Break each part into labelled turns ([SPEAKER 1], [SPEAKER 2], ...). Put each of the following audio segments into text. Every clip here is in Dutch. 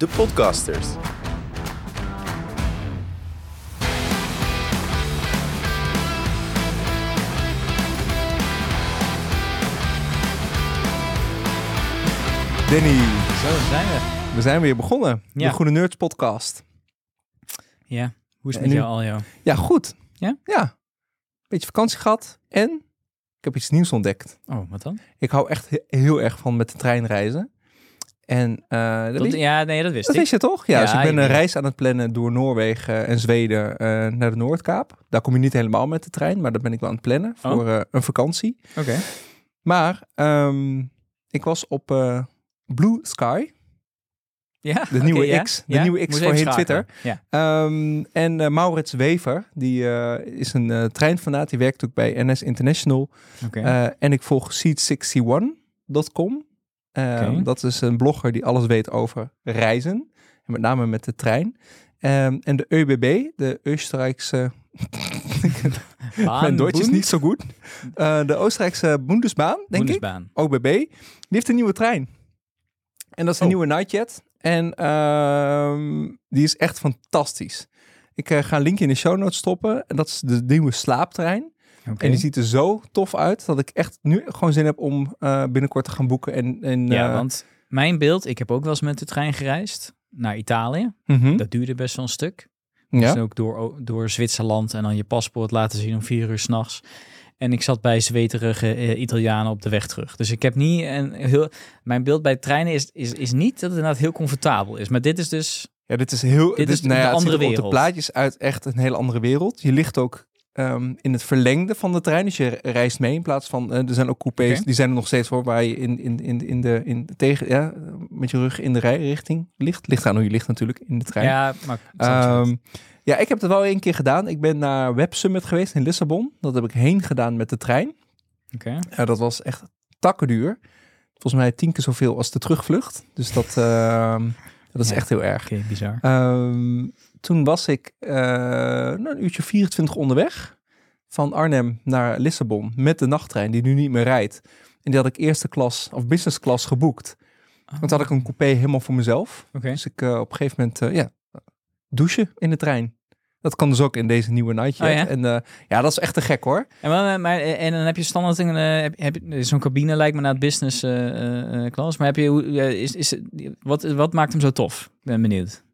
[SPEAKER 1] de podcasters.
[SPEAKER 2] Danny,
[SPEAKER 3] Zo zijn we.
[SPEAKER 2] we zijn weer begonnen.
[SPEAKER 3] Ja.
[SPEAKER 2] De Groene Nerds podcast.
[SPEAKER 3] Ja, hoe is het
[SPEAKER 2] En
[SPEAKER 3] met
[SPEAKER 2] nu-
[SPEAKER 3] jou, Aljo?
[SPEAKER 2] Ja, goed.
[SPEAKER 3] Ja?
[SPEAKER 2] Ja. Beetje vakantie gehad en ik heb iets nieuws ontdekt.
[SPEAKER 3] Oh, wat dan?
[SPEAKER 2] Ik hou echt he- heel erg van met de trein reizen. En eh, dat,
[SPEAKER 3] Dat-
[SPEAKER 2] wist,
[SPEAKER 3] ja, nee, dat wist
[SPEAKER 2] dat
[SPEAKER 3] ik.
[SPEAKER 2] wist je toch? Ja,
[SPEAKER 3] Ja,
[SPEAKER 2] dus ik ben een
[SPEAKER 3] weet
[SPEAKER 2] reis aan het plannen door Noorwegen en Zweden eh, naar de Noordkaap. Daar kom je niet helemaal met de trein, maar dat ben ik wel aan het plannen
[SPEAKER 3] Oh.
[SPEAKER 2] voor eh, een vakantie.
[SPEAKER 3] Oké.
[SPEAKER 2] Maar ehm, ik was op Blue Sky,
[SPEAKER 3] Ja,
[SPEAKER 2] de nieuwe. X, de nieuwe X
[SPEAKER 3] Moet
[SPEAKER 2] voorheen. Twitter.
[SPEAKER 3] Ja.
[SPEAKER 2] Ehm, en Maurits Wever, die is een treinfanaat, die werkt ook bij NS International.
[SPEAKER 3] Oké.
[SPEAKER 2] En ik volg seat61.com. Eh,
[SPEAKER 3] Oké.
[SPEAKER 2] Dat is een blogger die alles weet over reizen. En met name met de trein. Ehm, en de ÖBB, de Oostenrijkse... Mijn Duits is niet zo goed. Eh, de Oostenrijkse Bundesbaan, denk ik. OBB, die heeft een nieuwe trein. En dat is een
[SPEAKER 3] Oh.
[SPEAKER 2] nieuwe Nightjet. En ehm, die is echt fantastisch. Ik eh, ga een linkje in de show notes stoppen. En dat is de nieuwe slaaptrein. En die ziet er zo tof uit dat ik echt nu gewoon zin heb om eh, binnenkort te gaan boeken. En, en,
[SPEAKER 3] Ja,
[SPEAKER 2] eh,
[SPEAKER 3] want mijn beeld, ik heb ook wel eens met de trein gereisd naar Italië.
[SPEAKER 2] mhm.
[SPEAKER 3] Dat duurde best wel een stuk.
[SPEAKER 2] ja.
[SPEAKER 3] Dus ook door, door Zwitserland en dan je paspoort laten zien om vier uur s'nachts. En ik zat bij zweterige eh, Italianen op de weg terug. Dus ik heb niet een heel. Mijn beeld bij treinen is, is, is niet dat het inderdaad heel comfortabel is. Maar dit is dus.
[SPEAKER 2] ja, dit is heel.
[SPEAKER 3] Dit is
[SPEAKER 2] nou ja,
[SPEAKER 3] andere
[SPEAKER 2] er op de
[SPEAKER 3] wereld.
[SPEAKER 2] plaatjes uit echt een hele andere wereld. Je ligt ook ehm, in het verlengde van de trein. Dus je reist mee in plaats van. eh, er zijn ook coupés, die zijn er nog steeds voor, waar je in, in, in, in de. In, tegen, ja, met je rug in de rijrichting ligt. Ligt aan hoe je ligt natuurlijk in de trein.
[SPEAKER 3] Ja, maar.
[SPEAKER 2] Ehm, ja, ik heb het wel één keer gedaan. Ik ben naar Web Summit geweest in Lissabon. Dat heb ik heen gedaan met de trein.
[SPEAKER 3] Oké.
[SPEAKER 2] Dat was echt takkenduur. Volgens mij tien keer zoveel als de terugvlucht. Dus dat, ehm, dat is
[SPEAKER 3] Ja.
[SPEAKER 2] echt heel erg.
[SPEAKER 3] Oké, bizar.
[SPEAKER 2] Toen was ik eh, nou, een uurtje 24 onderweg. Van Arnhem naar Lissabon met de nachttrein die nu niet meer rijdt. En die had ik eerste klas of business class geboekt. Want toen had ik een coupé helemaal voor mezelf. Dus ik eh, op een gegeven moment, eh, ja, douchen in de trein. Dat kan dus ook in deze nieuwe Nightjet.
[SPEAKER 3] Oh ja?
[SPEAKER 2] En ja, dat is echt te gek hoor.
[SPEAKER 3] En, maar, maar, en dan heb je standaard een, heb, heb je zo'n cabine lijkt me naar het business class. Maar heb je, hoe- is, is, wat, wat maakt hem zo tof? Ben benieuwd.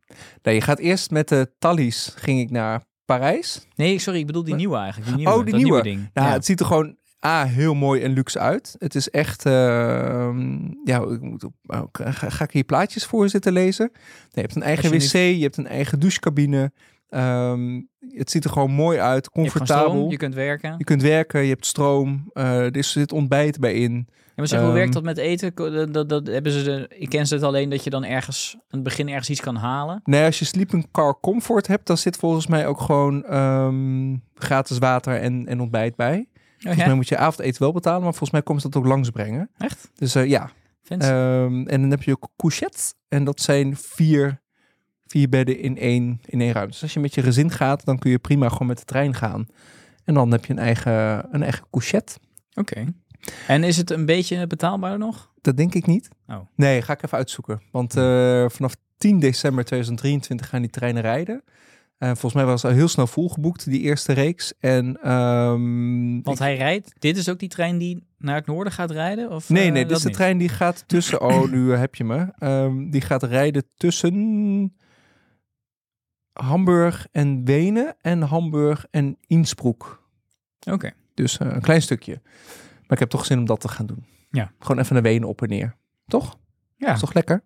[SPEAKER 2] Nee, je gaat eerst met de Thalys ging ik naar Parijs.
[SPEAKER 3] Nee, sorry, ik bedoel die nieuwe eigenlijk. Die
[SPEAKER 2] Oh,
[SPEAKER 3] nieuwe,
[SPEAKER 2] die
[SPEAKER 3] dat
[SPEAKER 2] nieuwe.
[SPEAKER 3] ding.
[SPEAKER 2] Nou,
[SPEAKER 3] ja.
[SPEAKER 2] het ziet er gewoon A, heel mooi en luxe uit. Het is echt, ehm, ja, ik moet op, eh, ga, ga ik hier plaatjes voor zitten lezen? Nee, je hebt een eigen wc, je hebt een eigen douchecabine. Ehm, het ziet er gewoon mooi uit,
[SPEAKER 3] Je
[SPEAKER 2] comfortabel.
[SPEAKER 3] stroom,
[SPEAKER 2] Je,
[SPEAKER 3] je kunt werken.
[SPEAKER 2] kunt werken, je hebt stroom, eh, er zit ontbijt bij in.
[SPEAKER 3] Maar zeg, hoe
[SPEAKER 2] Ehm,
[SPEAKER 3] werkt dat met eten? Dat, dat, dat hebben ze de, ik ken ze het alleen dat je dan ergens aan het begin ergens iets kan halen.
[SPEAKER 2] Nee, als je sleeping car comfort hebt, dan zit volgens mij ook gewoon ehm, gratis water en, en ontbijt bij.
[SPEAKER 3] Oh,
[SPEAKER 2] Volgens mij moet je avondeten wel betalen, maar volgens mij komen ze dat ook langsbrengen.
[SPEAKER 3] Echt?
[SPEAKER 2] Dus eh, ja. Ehm, en dan heb je ook couchettes. En dat zijn vier, vier bedden in één, in één ruimte. Dus als je met je gezin gaat, dan kun je prima gewoon met de trein gaan. En dan heb je een eigen, een eigen couchette.
[SPEAKER 3] Oké. En is het een beetje betaalbaar nog?
[SPEAKER 2] Dat denk ik niet.
[SPEAKER 3] Oh.
[SPEAKER 2] Nee, ga ik even uitzoeken. Want eh, vanaf 10 december 2023 gaan die treinen rijden. Eh, volgens mij was het al heel snel volgeboekt, die eerste reeks. En, ehm,
[SPEAKER 3] Want hij rijdt. Dit is ook die trein die naar het noorden gaat rijden? Of,
[SPEAKER 2] Nee,
[SPEAKER 3] eh,
[SPEAKER 2] nee, dit is de
[SPEAKER 3] niet?
[SPEAKER 2] trein die gaat tussen... Oh, nu heb je me. Ehm, die gaat rijden tussen Hamburg en Wenen en Hamburg en Innsbruck.
[SPEAKER 3] Oké.
[SPEAKER 2] Dus eh, een klein stukje. Maar ik heb toch zin om dat te gaan doen.
[SPEAKER 3] Ja.
[SPEAKER 2] Gewoon even naar Wenen op en neer. Toch?
[SPEAKER 3] Ja.
[SPEAKER 2] Is toch lekker?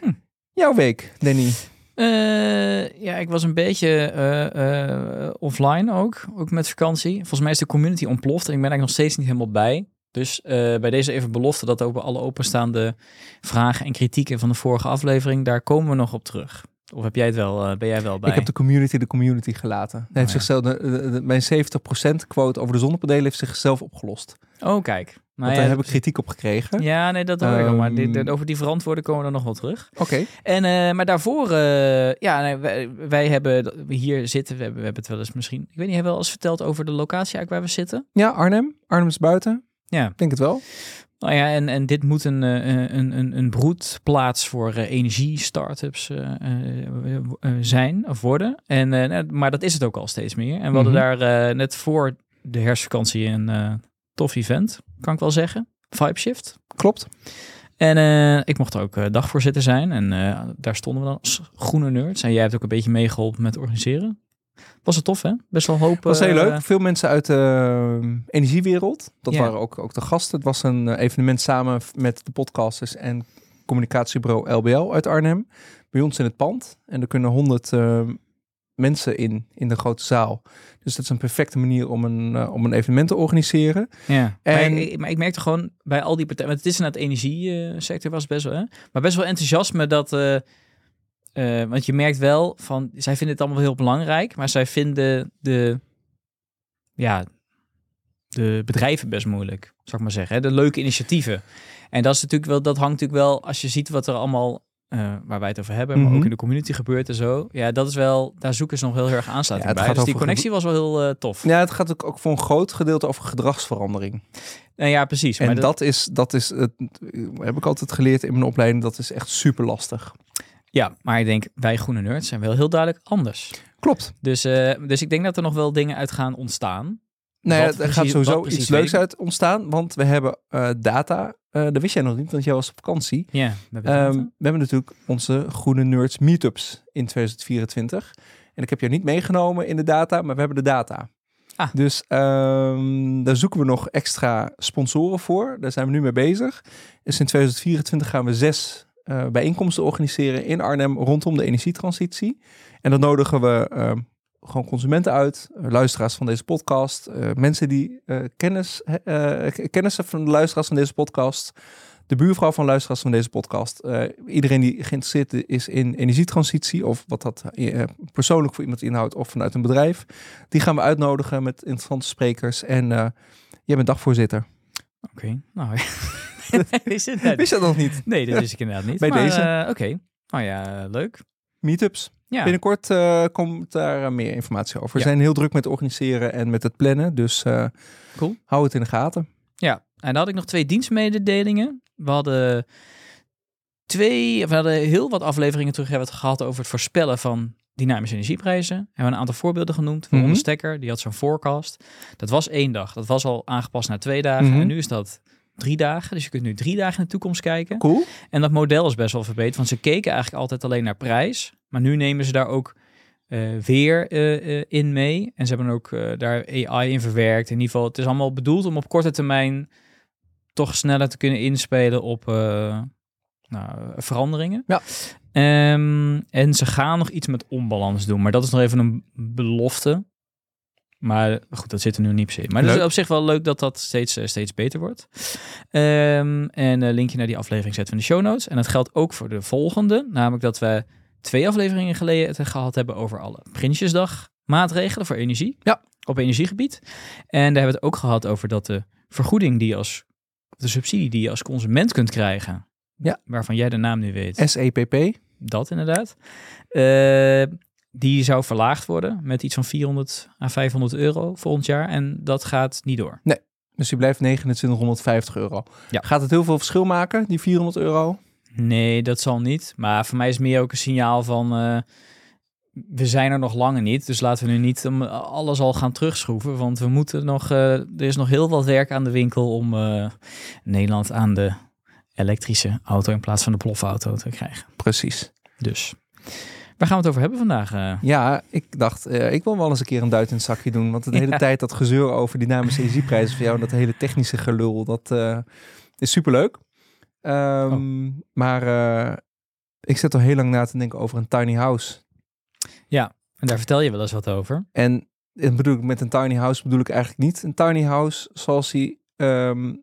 [SPEAKER 3] Hm.
[SPEAKER 2] Jouw week, Danny.
[SPEAKER 3] Eh, ja, ik was een beetje eh, eh, offline ook, ook met vakantie. Volgens mij is de community ontploft en ik ben eigenlijk nog steeds niet helemaal bij. Dus bij deze even belofte dat over alle openstaande vragen en kritieken van de vorige aflevering, daar komen we nog op terug. Of heb jij het wel, eh, ben jij wel bij?
[SPEAKER 2] Ik heb de community de community gelaten. Hij heeft
[SPEAKER 3] Oh, ja.
[SPEAKER 2] zichzelf, de, de- de- mijn 70% quote over de zonnepanelen heeft zichzelf opgelost.
[SPEAKER 3] Oh, kijk. Nou
[SPEAKER 2] Want
[SPEAKER 3] ja,
[SPEAKER 2] daar heb ik kritiek op gekregen.
[SPEAKER 3] Ja, nee, dat hoor ik al. Maar dit-
[SPEAKER 2] Ehm,
[SPEAKER 3] over die verantwoorden komen we dan nog wel terug.
[SPEAKER 2] Oké.
[SPEAKER 3] En, eh, maar daarvoor, eh, ja, nee, wij, wij hebben hier zitten. We hebben, we hebben het wel eens misschien, ik weet niet, hebben we wel eens verteld over de locatie eigenlijk waar we zitten?
[SPEAKER 2] Ja, Arnhem. Arnhem is buiten.
[SPEAKER 3] Ja.
[SPEAKER 2] Ik denk het wel.
[SPEAKER 3] Nou ja, en, en dit moet een, eh, een, een, een broedplaats voor eh, energie-startups eh, zijn of worden. En, nou, maar dat is het ook al steeds meer. En we hadden
[SPEAKER 2] Mhm.
[SPEAKER 3] daar net voor de herfstvakantie een tof event, kan ik wel zeggen. Vibe Shift.
[SPEAKER 2] Klopt.
[SPEAKER 3] En ik mocht er ook dagvoorzitter zijn. En daar stonden we dan als groene nerds. En jij hebt ook een beetje meegeholpen met organiseren. Was het tof, hè? Best wel hoop.
[SPEAKER 2] was heel
[SPEAKER 3] eh,
[SPEAKER 2] leuk. Veel mensen uit de eh, energiewereld. Dat waren ook, ook de gasten. Het was een eh, evenement samen met de podcasters en communicatiebureau LBL uit Arnhem. Bij ons in het pand. En er kunnen honderd eh, mensen in, in de grote zaal. Dus dat is een perfecte manier om een, eh, om een evenement te organiseren.
[SPEAKER 3] Ja,
[SPEAKER 2] En-
[SPEAKER 3] maar, ik, maar ik merkte gewoon bij al die partijen, want het is in het energiesector was best wel, hè? maar best wel enthousiasme dat, eh, want je merkt wel van, zij vinden het allemaal heel belangrijk, maar zij vinden de, ja, de bedrijven best moeilijk, zou ik maar zeggen, hè? de leuke initiatieven. En dat is natuurlijk wel, dat hangt natuurlijk wel, als je ziet wat er allemaal, eh, waar wij het over hebben, maar
[SPEAKER 2] Mhm.
[SPEAKER 3] ook in de community gebeurt en zo, ja, dat is wel, daar zoeken ze nog heel erg aansluiting
[SPEAKER 2] Ja,
[SPEAKER 3] bij. Dus die connectie was wel heel eh, tof.
[SPEAKER 2] Ja, het gaat ook, ook voor een groot gedeelte over gedragsverandering.
[SPEAKER 3] Nou ja, precies. maar
[SPEAKER 2] En dat is, dat is het, heb ik altijd geleerd in mijn opleiding, dat is echt super lastig.
[SPEAKER 3] Ja, maar ik denk, wij groene nerds zijn wel heel duidelijk anders.
[SPEAKER 2] Klopt.
[SPEAKER 3] Dus, eh, dus ik denk dat er nog wel dingen uit gaan ontstaan.
[SPEAKER 2] Ja,
[SPEAKER 3] Wat
[SPEAKER 2] er
[SPEAKER 3] precies-
[SPEAKER 2] gaat sowieso iets leuks uit ontstaan, want we hebben eh, data. Eh dat wist jij nog niet, want jij was op vakantie.
[SPEAKER 3] Ja, we hebben
[SPEAKER 2] Ehm, we hebben natuurlijk onze Groene Nerds meetups in 2024. En ik heb jou niet meegenomen in de data, maar we hebben de data.
[SPEAKER 3] Ah.
[SPEAKER 2] Dus ehm, daar zoeken we nog extra sponsoren voor. Daar zijn we nu mee bezig. Dus in 2024 gaan we zes eh, bijeenkomsten organiseren in Arnhem rondom de energietransitie. En dan nodigen we ehm, gewoon consumenten uit, eh, luisteraars van deze podcast, eh, mensen die kennis, k- kennis hebben van de luisteraars van deze podcast, de buurvrouw van luisteraars van deze podcast, iedereen die geïnteresseerd is in energietransitie of wat dat persoonlijk voor iemand inhoudt of vanuit een bedrijf, die gaan we uitnodigen met interessante sprekers. En jij bent dagvoorzitter.
[SPEAKER 3] Oké, nou? Wist je
[SPEAKER 2] dat nog niet?
[SPEAKER 3] Nee, dat wist ik inderdaad niet.
[SPEAKER 2] Bij
[SPEAKER 3] maar,
[SPEAKER 2] deze.
[SPEAKER 3] eh, Oké, nou ja, leuk.
[SPEAKER 2] Meetups.
[SPEAKER 3] Ja,
[SPEAKER 2] Binnenkort eh, komt daar eh, meer informatie over. We
[SPEAKER 3] Ja.
[SPEAKER 2] zijn heel druk met het organiseren en met het plannen, dus
[SPEAKER 3] Cool.
[SPEAKER 2] hou het in de gaten.
[SPEAKER 3] ja. en dan had ik nog twee dienstmededelingen. We hadden twee, we hadden heel wat afleveringen terug hebben we het gehad over het voorspellen van dynamische energieprijzen. We hebben een aantal voorbeelden genoemd.
[SPEAKER 2] Mhm.
[SPEAKER 3] de Stekker, die had zo'n forecast. Dat was één dag. Dat was al aangepast naar twee dagen.
[SPEAKER 2] Mhm.
[SPEAKER 3] En nu is dat drie dagen. Dus je kunt nu drie dagen in de toekomst kijken.
[SPEAKER 2] Cool.
[SPEAKER 3] En dat model is best wel verbeterd, want ze keken eigenlijk altijd alleen naar prijs. Maar nu nemen ze daar ook eh, weer eh, eh, in mee. En ze hebben ook daar AI in verwerkt. In ieder geval, het is allemaal bedoeld om op korte termijn toch sneller te kunnen inspelen op nou, veranderingen.
[SPEAKER 2] Ja.
[SPEAKER 3] Ehm, en ze gaan nog iets met onbalans doen, maar dat is nog even een belofte. Maar goed, dat zit er nu niet per se. Maar het is op zich wel leuk dat dat steeds, eh, steeds beter wordt. Ehm, en een linkje naar die aflevering zetten we in de show notes. En dat geldt ook voor de volgende. Namelijk dat we twee afleveringen geleden het gehad hebben over alle Prinsjesdag maatregelen voor energie.
[SPEAKER 2] Ja.
[SPEAKER 3] Op energiegebied. En daar hebben we het ook gehad over dat de vergoeding die je als, de subsidie die je als consument kunt krijgen.
[SPEAKER 2] Ja.
[SPEAKER 3] Waarvan jij de naam nu weet.
[SPEAKER 2] SEPP.
[SPEAKER 3] Dat inderdaad. Eh, die zou verlaagd worden met iets van 400 à 500 euro volgend jaar. En dat gaat niet door.
[SPEAKER 2] Dus die blijft 2950 euro.
[SPEAKER 3] Ja.
[SPEAKER 2] Gaat het heel veel verschil maken, die 400 euro?
[SPEAKER 3] Nee, dat zal niet. Maar voor mij is het meer ook een signaal van... eh, we zijn er nog langer niet. Dus laten we nu niet um, alles al gaan terugschroeven. Want we moeten nog... eh, er is nog heel wat werk aan de winkel om eh, Nederland aan de elektrische auto... in plaats van de plofauto te krijgen.
[SPEAKER 2] Precies.
[SPEAKER 3] Dus waar gaan we het over hebben vandaag? eh?
[SPEAKER 2] Ja, ik dacht, eh, ik wil wel eens een keer een duit in het zakje doen. Want de hele
[SPEAKER 3] Ja.
[SPEAKER 2] tijd dat gezeur over dynamische energieprijzen voor jou... en dat hele technische gelul, dat eh, is superleuk.
[SPEAKER 3] Oh.
[SPEAKER 2] Maar ik zit al heel lang na te denken over een tiny house.
[SPEAKER 3] En daar vertel je wel eens wat over.
[SPEAKER 2] En en bedoel ik met een tiny house bedoel ik eigenlijk niet een tiny house zoals die ehm,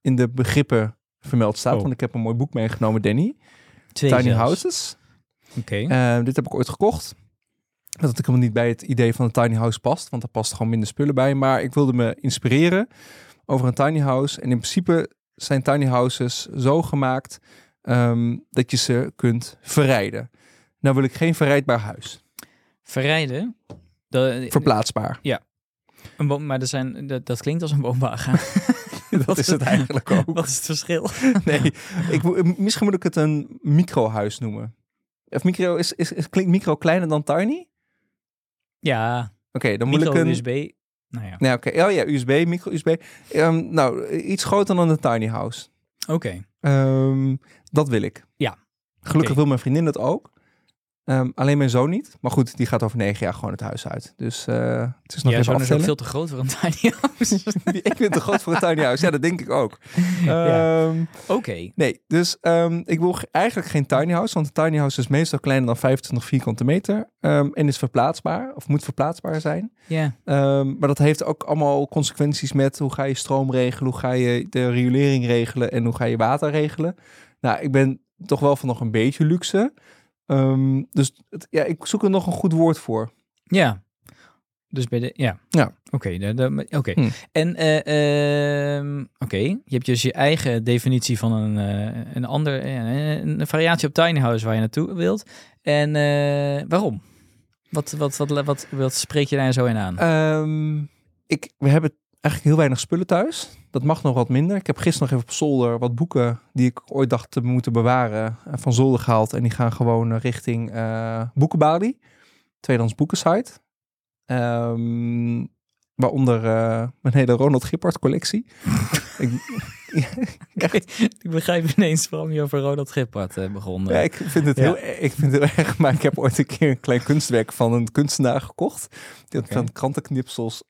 [SPEAKER 2] in de begrippen vermeld staat.
[SPEAKER 3] Oh.
[SPEAKER 2] Want ik heb een mooi boek meegenomen, Danny.
[SPEAKER 3] Twee
[SPEAKER 2] tiny
[SPEAKER 3] zelfs.
[SPEAKER 2] houses.
[SPEAKER 3] Oké.
[SPEAKER 2] Eh, dit heb ik ooit gekocht. Dat het helemaal niet bij het idee van een tiny house past, want daar past gewoon minder spullen bij. Maar ik wilde me inspireren over een tiny house. En in principe zijn tiny houses zo gemaakt ehm, dat je ze kunt verrijden. Nou wil ik geen verrijdbaar huis.
[SPEAKER 3] Verrijden. De,
[SPEAKER 2] Verplaatsbaar.
[SPEAKER 3] een boom, maar er zijn, dat, dat klinkt als een woonwagen.
[SPEAKER 2] dat is het eigenlijk ook.
[SPEAKER 3] Wat is het verschil?
[SPEAKER 2] Nee, ik, misschien moet ik het een microhuis noemen. Of micro, is, is, is, klinkt micro kleiner dan tiny?
[SPEAKER 3] Ja,
[SPEAKER 2] Oké, dan moet ik
[SPEAKER 3] micro
[SPEAKER 2] een...
[SPEAKER 3] USB. Nou ja,
[SPEAKER 2] Nee, oké. Oh ja, USB, micro-USB. Ehm, nou, iets groter dan een tiny house.
[SPEAKER 3] oké.
[SPEAKER 2] Ehm, dat wil ik.
[SPEAKER 3] Ja.
[SPEAKER 2] Gelukkig wil mijn vriendin dat ook. Ehm, alleen mijn zoon niet. Maar goed, die gaat over negen jaar gewoon het huis uit. Dus eh, het is nog
[SPEAKER 3] Ja,
[SPEAKER 2] even
[SPEAKER 3] zo'n is ook
[SPEAKER 2] aftellen.
[SPEAKER 3] veel te groot voor een tiny house.
[SPEAKER 2] ik vind het te groot voor een tiny house. Ja, dat denk ik ook.
[SPEAKER 3] Ja.
[SPEAKER 2] Ehm,
[SPEAKER 3] Oké.
[SPEAKER 2] Nee, dus ehm, ik wil eigenlijk geen tiny house. Want een tiny house is meestal kleiner dan 25 vierkante meter. ehm, en is verplaatsbaar. Of moet verplaatsbaar zijn.
[SPEAKER 3] Ja.
[SPEAKER 2] Ehm, maar dat heeft ook allemaal consequenties met hoe ga je stroom regelen, hoe ga je de riolering regelen en hoe ga je water regelen. Nou, ik ben toch wel van nog een beetje luxe. Ehm, dus het- ja, ik zoek er nog een goed woord voor.
[SPEAKER 3] Ja. Dus bij de, ja.
[SPEAKER 2] Ja.
[SPEAKER 3] Oké, de- oké.
[SPEAKER 2] Hm.
[SPEAKER 3] En, eh, ehm, oké, je hebt dus je eigen definitie van een, eh, een ander, eh, een variatie op tiny house waar je naartoe wilt. En waarom? Wat, wat, wat, wat, wat, spreek je daar zo in aan?
[SPEAKER 2] Ehm, ik, we hebben eigenlijk heel weinig spullen thuis. Dat mag nog wat minder. Ik heb gisteren nog even op zolder wat boeken die ik ooit dacht te moeten bewaren eh, van zolder gehaald. En die gaan gewoon eh, richting eh Boekenbali, tweedehands boekensite. Ehm, waaronder eh, mijn hele Ronald Gippard collectie. ik,
[SPEAKER 3] ik begrijp ineens waarom je over Ronald Gippard eh, begon.
[SPEAKER 2] ja, ik vind het
[SPEAKER 3] Ja.
[SPEAKER 2] heel, ik vind het heel erg, maar ik heb ooit een keer een klein kunstwerk van een kunstenaar gekocht. Die had
[SPEAKER 3] Oké.
[SPEAKER 2] van krantenknipsels.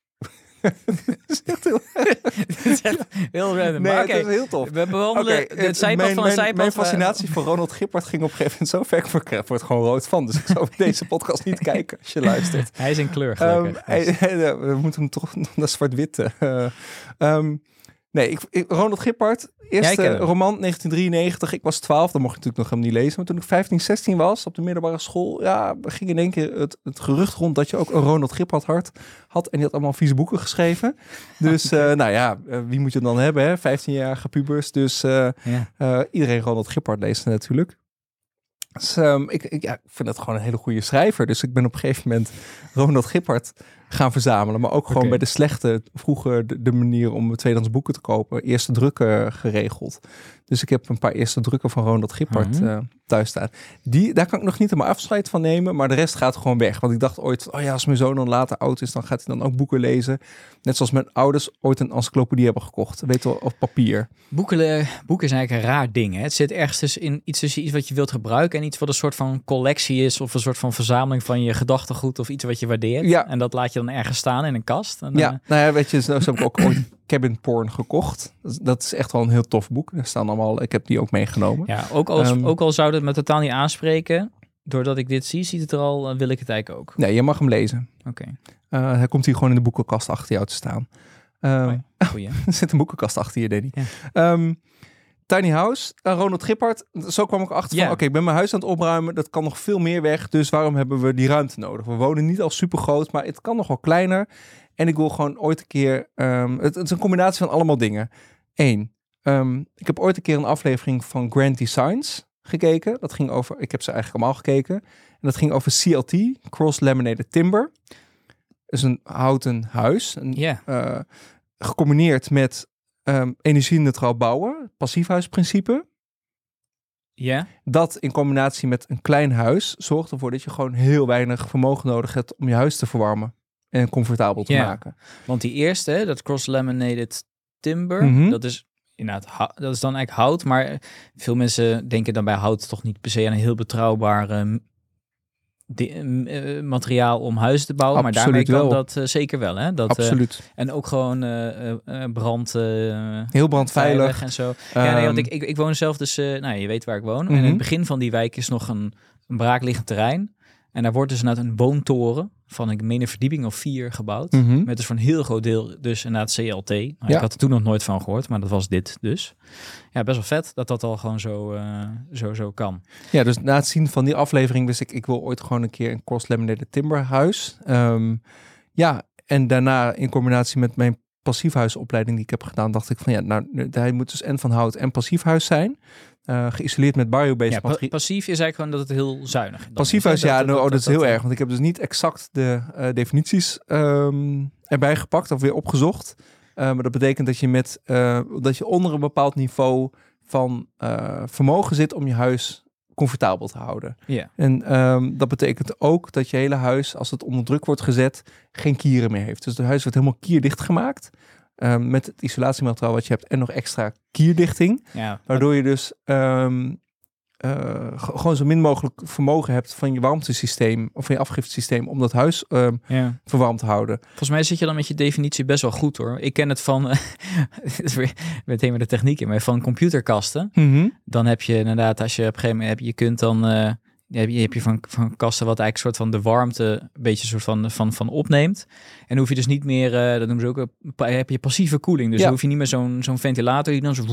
[SPEAKER 2] dat is echt heel
[SPEAKER 3] is echt heel random.
[SPEAKER 2] Nee,
[SPEAKER 3] maar
[SPEAKER 2] het
[SPEAKER 3] oké,
[SPEAKER 2] is heel tof.
[SPEAKER 3] we bewandelen
[SPEAKER 2] Oké,
[SPEAKER 3] het zijpad
[SPEAKER 2] mijn,
[SPEAKER 3] van een
[SPEAKER 2] mijn,
[SPEAKER 3] zijpad.
[SPEAKER 2] mijn
[SPEAKER 3] waar-
[SPEAKER 2] fascinatie voor Ronald Gippard ging op een gegeven moment zo ver. Ik word- gewoon rood van. Dus ik zou deze podcast niet kijken als je luistert.
[SPEAKER 3] Hij is in kleur, gelukkig.
[SPEAKER 2] hij- hij- we moeten hem toch naar zwart-wit. eh, ehm, nee, ik, ik- Ronald Gippard, eerste roman 1993. Ik was 12, dan mocht je natuurlijk nog hem niet lezen. Maar toen ik 15, 16 was op de middelbare school, ja, ging in één keer het, het gerucht rond dat je ook een Ronald Gippard had. had en die had allemaal vieze boeken geschreven. Dus, eh, nou ja, eh, wie moet je dan hebben, hè? 15-jarige pubers. Dus eh,
[SPEAKER 3] ja.
[SPEAKER 2] iedereen Ronald Gippard leest natuurlijk. Dus, ehm, ik, ik, ja, ik vind het gewoon een hele goede schrijver. Dus ik ben op een gegeven moment Ronald Gippard gaan verzamelen. Maar ook gewoon bij de slechte, vroeger de, de manier om tweedehands boeken te kopen. Eerste drukken geregeld. Dus ik heb een paar eerste drukken van Ronald Gippard
[SPEAKER 3] Mhm.
[SPEAKER 2] Thuis staan. Die, daar kan ik nog niet helemaal afscheid van nemen. Maar de rest gaat gewoon weg. Want ik dacht ooit, oh ja, als mijn zoon dan later oud is, dan gaat hij dan ook boeken lezen. Net zoals mijn ouders ooit een encyclopedie hebben gekocht. Weet je wel, op papier.
[SPEAKER 3] Boeken, boeken is eigenlijk een raar ding. Hè? Het zit ergens in iets tussen iets wat je wilt gebruiken en iets wat een soort van collectie is of een soort van verzameling van je gedachtegoed of iets wat je waardeert.
[SPEAKER 2] Ja.
[SPEAKER 3] En dat laat je dan ergens staan in een kast. En,
[SPEAKER 2] Ja,
[SPEAKER 3] eh,
[SPEAKER 2] nou ja, weet je, zo heb ik ook ooit Cabin Porn gekocht. Dat is- echt wel een heel tof boek. Daar staan allemaal, ik heb die ook meegenomen.
[SPEAKER 3] ja ook, al,
[SPEAKER 2] Ehm.
[SPEAKER 3] ook al zou het me totaal niet aanspreken, doordat ik dit zie, ziet het er al, eh, wil ik het eigenlijk ook.
[SPEAKER 2] Nee, je mag hem lezen.
[SPEAKER 3] Oké,
[SPEAKER 2] Eh, hij komt hier gewoon in de boekenkast achter jou te staan. Ehm,
[SPEAKER 3] goeie.
[SPEAKER 2] er zit een boekenkast achter je, Danny.
[SPEAKER 3] Ja.
[SPEAKER 2] Ehm, Tiny House, eh, Ronald Gippard. Zo kwam ik achter van, oké, ik ben mijn huis aan het opruimen. Dat kan nog veel meer weg. Dus waarom hebben we die ruimte nodig? We wonen niet al super groot, maar het kan nog wel kleiner. En ik wil gewoon ooit een keer... ehm, het, het is een combinatie van allemaal dingen. Eén, ehm, ik heb ooit een keer een aflevering van Grand Designs gekeken. Dat ging over, ik heb ze eigenlijk allemaal gekeken. En dat ging over CLT, Cross Laminated Timber. Is een houten huis. Een, eh, gecombineerd met ehm energie-neutraal bouwen, passiefhuisprincipe.
[SPEAKER 3] ja,
[SPEAKER 2] Dat in combinatie met een klein huis zorgt ervoor dat je gewoon heel weinig vermogen nodig hebt om je huis te verwarmen en comfortabel te
[SPEAKER 3] Ja.
[SPEAKER 2] maken.
[SPEAKER 3] want die eerste, dat cross-laminated timber,
[SPEAKER 2] Mhm.
[SPEAKER 3] dat is inderdaad, dat is dan eigenlijk hout, maar veel mensen denken dan bij hout toch niet per se aan een heel betrouwbaar ehm, eh, materiaal om huizen te bouwen, maar daarmee
[SPEAKER 2] Absoluut
[SPEAKER 3] kan
[SPEAKER 2] wel.
[SPEAKER 3] dat eh, zeker wel, hè? Dat, eh,
[SPEAKER 2] Absoluut.
[SPEAKER 3] en ook gewoon brand
[SPEAKER 2] heel brandveilig.
[SPEAKER 3] veilig en zo. ja, nee, want
[SPEAKER 2] Ehm,
[SPEAKER 3] ik, ik, ik woon zelf dus, nou, je weet waar ik woon. En in
[SPEAKER 2] Mhm.
[SPEAKER 3] het begin van die wijk is nog een, een braakliggend terrein. En daar wordt dus inderdaad een woontoren van, ik meen een verdieping of vier gebouwd.
[SPEAKER 2] mhm.
[SPEAKER 3] Met dus voor een heel groot deel dus inderdaad CLT. Nou,
[SPEAKER 2] Ja.
[SPEAKER 3] Ik had er toen nog nooit van gehoord, maar dat was dit dus. Ja, best wel vet dat dat al gewoon zo, eh, zo, zo kan.
[SPEAKER 2] Ja, dus na het zien van die aflevering wist ik, ik wil ooit gewoon een keer een cross laminated timber huis. Ehm, ja, en daarna in combinatie met mijn passiefhuisopleiding die ik heb gedaan, dacht ik van ja, nou, hij moet dus en van hout en passiefhuis zijn. Eh, geïsoleerd met biobased
[SPEAKER 3] Ja, pa- passief is eigenlijk gewoon dat het heel zuinig is,
[SPEAKER 2] Passiefhuis, ja, nou, oh, dat, is heel erg. Want ik heb dus niet exact de eh, definities ehm, erbij gepakt of weer opgezocht. Eh, maar dat betekent dat je, met, dat je onder een bepaald niveau van vermogen zit om je huis comfortabel te houden.
[SPEAKER 3] Ja.
[SPEAKER 2] En ehm, dat betekent ook dat je hele huis, als het onder druk wordt gezet, geen kieren meer heeft. Dus het huis wordt helemaal kierdicht gemaakt. ehm, met het isolatiemateriaal wat je hebt en nog extra kierdichting.
[SPEAKER 3] ja.
[SPEAKER 2] Waardoor je dus ehm, eh, gewoon zo min mogelijk vermogen hebt van je warmtesysteem of van je afgiftesysteem om dat huis ehm,
[SPEAKER 3] ja.
[SPEAKER 2] verwarmd te houden.
[SPEAKER 3] Volgens mij zit je dan met je definitie best wel goed hoor. Ik ken het van, weer meteen de techniek in, maar van computerkasten. Dan heb je inderdaad, als je op een gegeven moment hebt, je kunt dan, eh, je heb je, heb je van, van kasten wat eigenlijk soort van de warmte een beetje soort van, van, van opneemt. En dan hoef je dus niet meer, eh, dat noemen ze ook, heb je passieve koeling. Dus
[SPEAKER 2] Ja.
[SPEAKER 3] dan hoef je niet meer zo'n zo'n ventilator die dan zo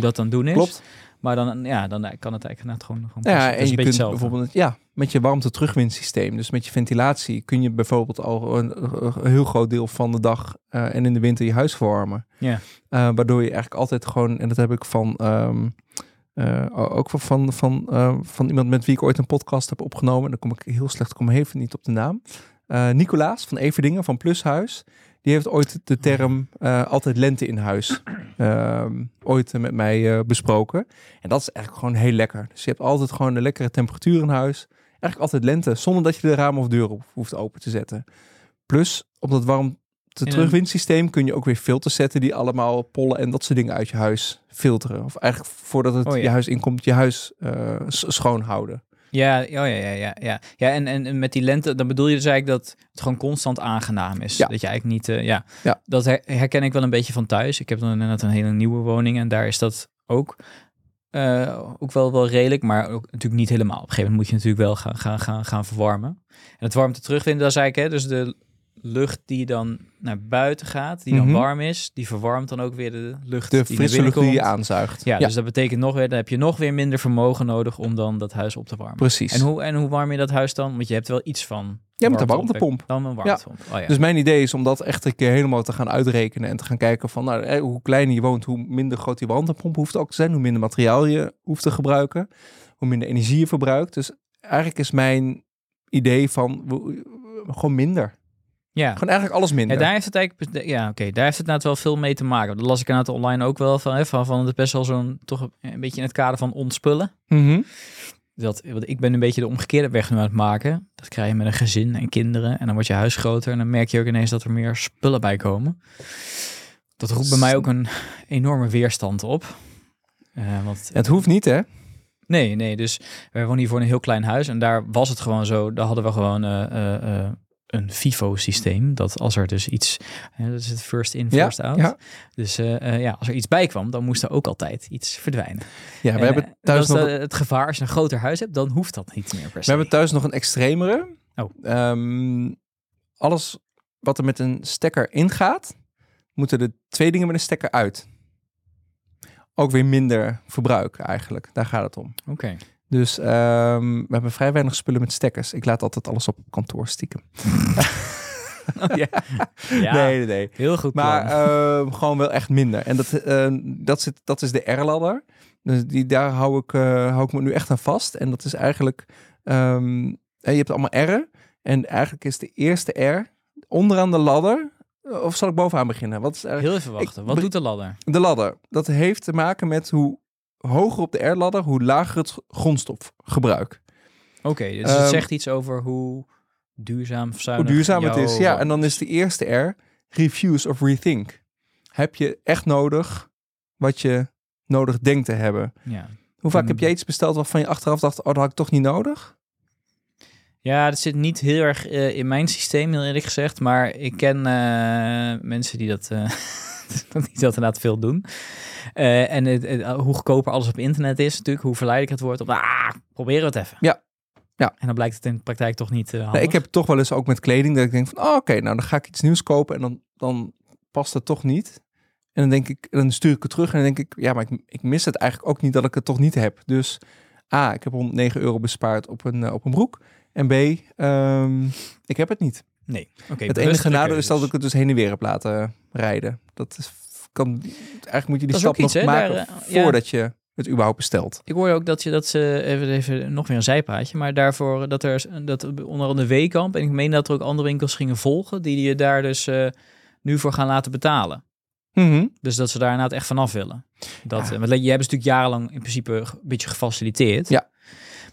[SPEAKER 3] dat dan doen is.
[SPEAKER 2] Klopt.
[SPEAKER 3] Maar dan, ja, dan kan het eigenlijk net gewoon, gewoon
[SPEAKER 2] Nou ja, en je kunt
[SPEAKER 3] hetzelfde.
[SPEAKER 2] bijvoorbeeld, ja, met je warmte terugwinsysteem, dus met je ventilatie, kun je bijvoorbeeld al een, een heel groot deel van de dag eh, en in de winter je huis verwarmen.
[SPEAKER 3] Ja.
[SPEAKER 2] Eh, waardoor je eigenlijk altijd gewoon, en dat heb ik van, ehm, eh, ook van, van, van, van iemand met wie ik ooit een podcast heb opgenomen, dan kom ik heel slecht, kom even niet op de naam. Nicolaas van Everdingen van Plushuis. Die heeft ooit de term eh, altijd lente in huis ehm, ooit eh, met mij eh, besproken. En dat is eigenlijk gewoon heel lekker. Dus je hebt altijd gewoon een lekkere temperatuur in huis. Eigenlijk altijd lente, zonder dat je de ramen of deuren hoeft open te zetten. Plus, op dat warmte terugwindsysteem kun je ook weer filters zetten die allemaal pollen en dat soort dingen uit je huis filteren. Of eigenlijk voordat het
[SPEAKER 3] Oh ja.
[SPEAKER 2] je huis inkomt, je huis schoon houden.
[SPEAKER 3] Ja, oh ja, ja, ja, ja. Ja, en, en, met die lente, dan bedoel je dus eigenlijk dat het gewoon constant aangenaam is.
[SPEAKER 2] Ja.
[SPEAKER 3] Dat je eigenlijk niet, eh, ja.
[SPEAKER 2] Ja.
[SPEAKER 3] Dat her- herken ik wel een beetje van thuis. Ik heb dan net een hele nieuwe woning en daar is dat ook, eh, ook wel, wel redelijk, maar ook natuurlijk niet helemaal. Op een gegeven moment moet je natuurlijk wel gaan, gaan, gaan, gaan verwarmen. En het warmte terugvinden, dat is eigenlijk, hè, dus de lucht die dan naar buiten gaat, die
[SPEAKER 2] Mhm.
[SPEAKER 3] dan warm is, die verwarmt dan ook weer de lucht
[SPEAKER 2] De
[SPEAKER 3] die
[SPEAKER 2] frisse lucht die je aanzuigt.
[SPEAKER 3] Ja, dus dat betekent nog weer, dan heb je nog weer minder vermogen nodig om dan dat huis op te warmen.
[SPEAKER 2] precies.
[SPEAKER 3] En hoe, en hoe warm je dat huis dan? Want je hebt wel iets van.
[SPEAKER 2] Ja, met
[SPEAKER 3] op-
[SPEAKER 2] warmtepomp.
[SPEAKER 3] Dan een warmtepomp. Oh, ja.
[SPEAKER 2] Dus mijn idee is om dat echt een keer helemaal te gaan uitrekenen en te gaan kijken van nou, eh, hoe kleiner je woont, hoe minder groot die warmtepomp hoeft ook te zijn, hoe minder materiaal je hoeft te gebruiken, hoe minder energie je verbruikt. Dus eigenlijk is mijn idee van gewoon minder.
[SPEAKER 3] Ja.
[SPEAKER 2] Gewoon eigenlijk alles
[SPEAKER 3] Ja,
[SPEAKER 2] minder.
[SPEAKER 3] daar heeft het eigenlijk, ja, oké, daar heeft het inderdaad wel veel mee te maken. Dat las ik inderdaad online ook wel van, hè, van, van het best wel zo'n, toch een beetje in het kader van ontspullen.
[SPEAKER 2] Mhm.
[SPEAKER 3] Dat, want ik ben een beetje de omgekeerde weg nu aan het maken. Dat krijg je met een gezin en kinderen en dan wordt je huis groter en dan merk je ook ineens dat er meer spullen bij komen. Dat roept bij mij ook een enorme weerstand op. Eh, want
[SPEAKER 2] Het hoeft niet, hè?
[SPEAKER 3] Nee, nee. Dus wij wonen hier voor een heel klein huis. En daar was het gewoon zo. Daar hadden we gewoon eh, eh, een FIFO-systeem. Dat als er dus iets... hè, dat is het first in,
[SPEAKER 2] Ja,
[SPEAKER 3] first out.
[SPEAKER 2] ja.
[SPEAKER 3] Dus eh, eh, ja, als er iets bij kwam, dan moest er ook altijd iets verdwijnen.
[SPEAKER 2] Ja, we
[SPEAKER 3] En,
[SPEAKER 2] hebben
[SPEAKER 3] eh,
[SPEAKER 2] thuis
[SPEAKER 3] dat is
[SPEAKER 2] nog
[SPEAKER 3] de- het gevaar. Als je een groter huis hebt, dan hoeft dat niet meer per se.
[SPEAKER 2] We hebben thuis nog een extremere.
[SPEAKER 3] Oh.
[SPEAKER 2] Ehm, alles wat er met een stekker ingaat, moeten er twee dingen met een stekker uit. Ook weer minder verbruik eigenlijk. Daar gaat het om.
[SPEAKER 3] Oké.
[SPEAKER 2] Dus ehm, we hebben vrij weinig spullen met stekkers. Ik laat altijd alles op kantoor stiekem.
[SPEAKER 3] Oh, ja. ja,
[SPEAKER 2] Nee, nee,
[SPEAKER 3] heel goed
[SPEAKER 2] Maar ehm, gewoon wel echt minder. En dat, eh, dat, zit, dat is de R-ladder. Dus die, daar hou ik, eh, hou ik me nu echt aan vast. En dat is eigenlijk... ehm, eh, je hebt allemaal R'en. En eigenlijk is de eerste R onderaan de ladder... Of zal ik bovenaan beginnen? Wat is eigenlijk...
[SPEAKER 3] heel even wachten.
[SPEAKER 2] ik-
[SPEAKER 3] Wat doet de ladder?
[SPEAKER 2] De ladder. Dat heeft te maken met hoe hoger op de R-ladder... hoe lager het grondstofgebruik.
[SPEAKER 3] Oké, dus
[SPEAKER 2] Ehm,
[SPEAKER 3] het zegt iets over hoe duurzaam
[SPEAKER 2] Hoe duurzaam het is. Ja, en dan is de eerste R... Refuse of rethink. Heb je echt nodig wat je nodig denkt te hebben?
[SPEAKER 3] Ja.
[SPEAKER 2] Hoe vaak heb je iets besteld waarvan je achteraf dacht, oh, dat had ik toch niet nodig?
[SPEAKER 3] Ja, dat zit niet heel erg eh, in mijn systeem, heel eerlijk gezegd. Maar ik ken eh, mensen die dat, eh, die dat inderdaad veel doen. Eh, en het, het- hoe goedkoper alles op internet is natuurlijk, hoe verleidelijk het wordt. Op, ah, proberen we het even.
[SPEAKER 2] Ja. Ja.
[SPEAKER 3] En dan blijkt het in de praktijk toch niet handig.
[SPEAKER 2] Nee, ik heb toch wel eens ook met kleding dat ik denk van, oh, oké, nou dan ga ik iets nieuws kopen en dan, dan past het toch niet. En dan denk ik, en dan stuur ik het terug en dan denk ik, ja, maar ik, ik mis het eigenlijk ook niet dat ik het toch niet heb. Dus A, ik heb 109 euro bespaard op een, eh, op een broek. En B, ehm, ik heb het niet.
[SPEAKER 3] Nee. Oké.
[SPEAKER 2] het enige nadeel is dat ik het dus heen en weer heb laten rijden. Dat is, kan, eigenlijk moet je die
[SPEAKER 3] Dat
[SPEAKER 2] stap
[SPEAKER 3] iets,
[SPEAKER 2] nog maken
[SPEAKER 3] daar, eh, ja.
[SPEAKER 2] voordat je het überhaupt bestelt.
[SPEAKER 3] Ik hoorde ook dat je dat ze even, even nog weer een zijpaadje, maar daarvoor dat er dat onder andere Weekamp en ik meen dat er ook andere winkels gingen volgen die je daar dus eh, nu voor gaan laten betalen.
[SPEAKER 2] Mhm.
[SPEAKER 3] Dus dat ze daar inderdaad echt vanaf willen. Dat,
[SPEAKER 2] Ja.
[SPEAKER 3] eh, Want je hebt natuurlijk jarenlang in principe een beetje gefaciliteerd.
[SPEAKER 2] Ja.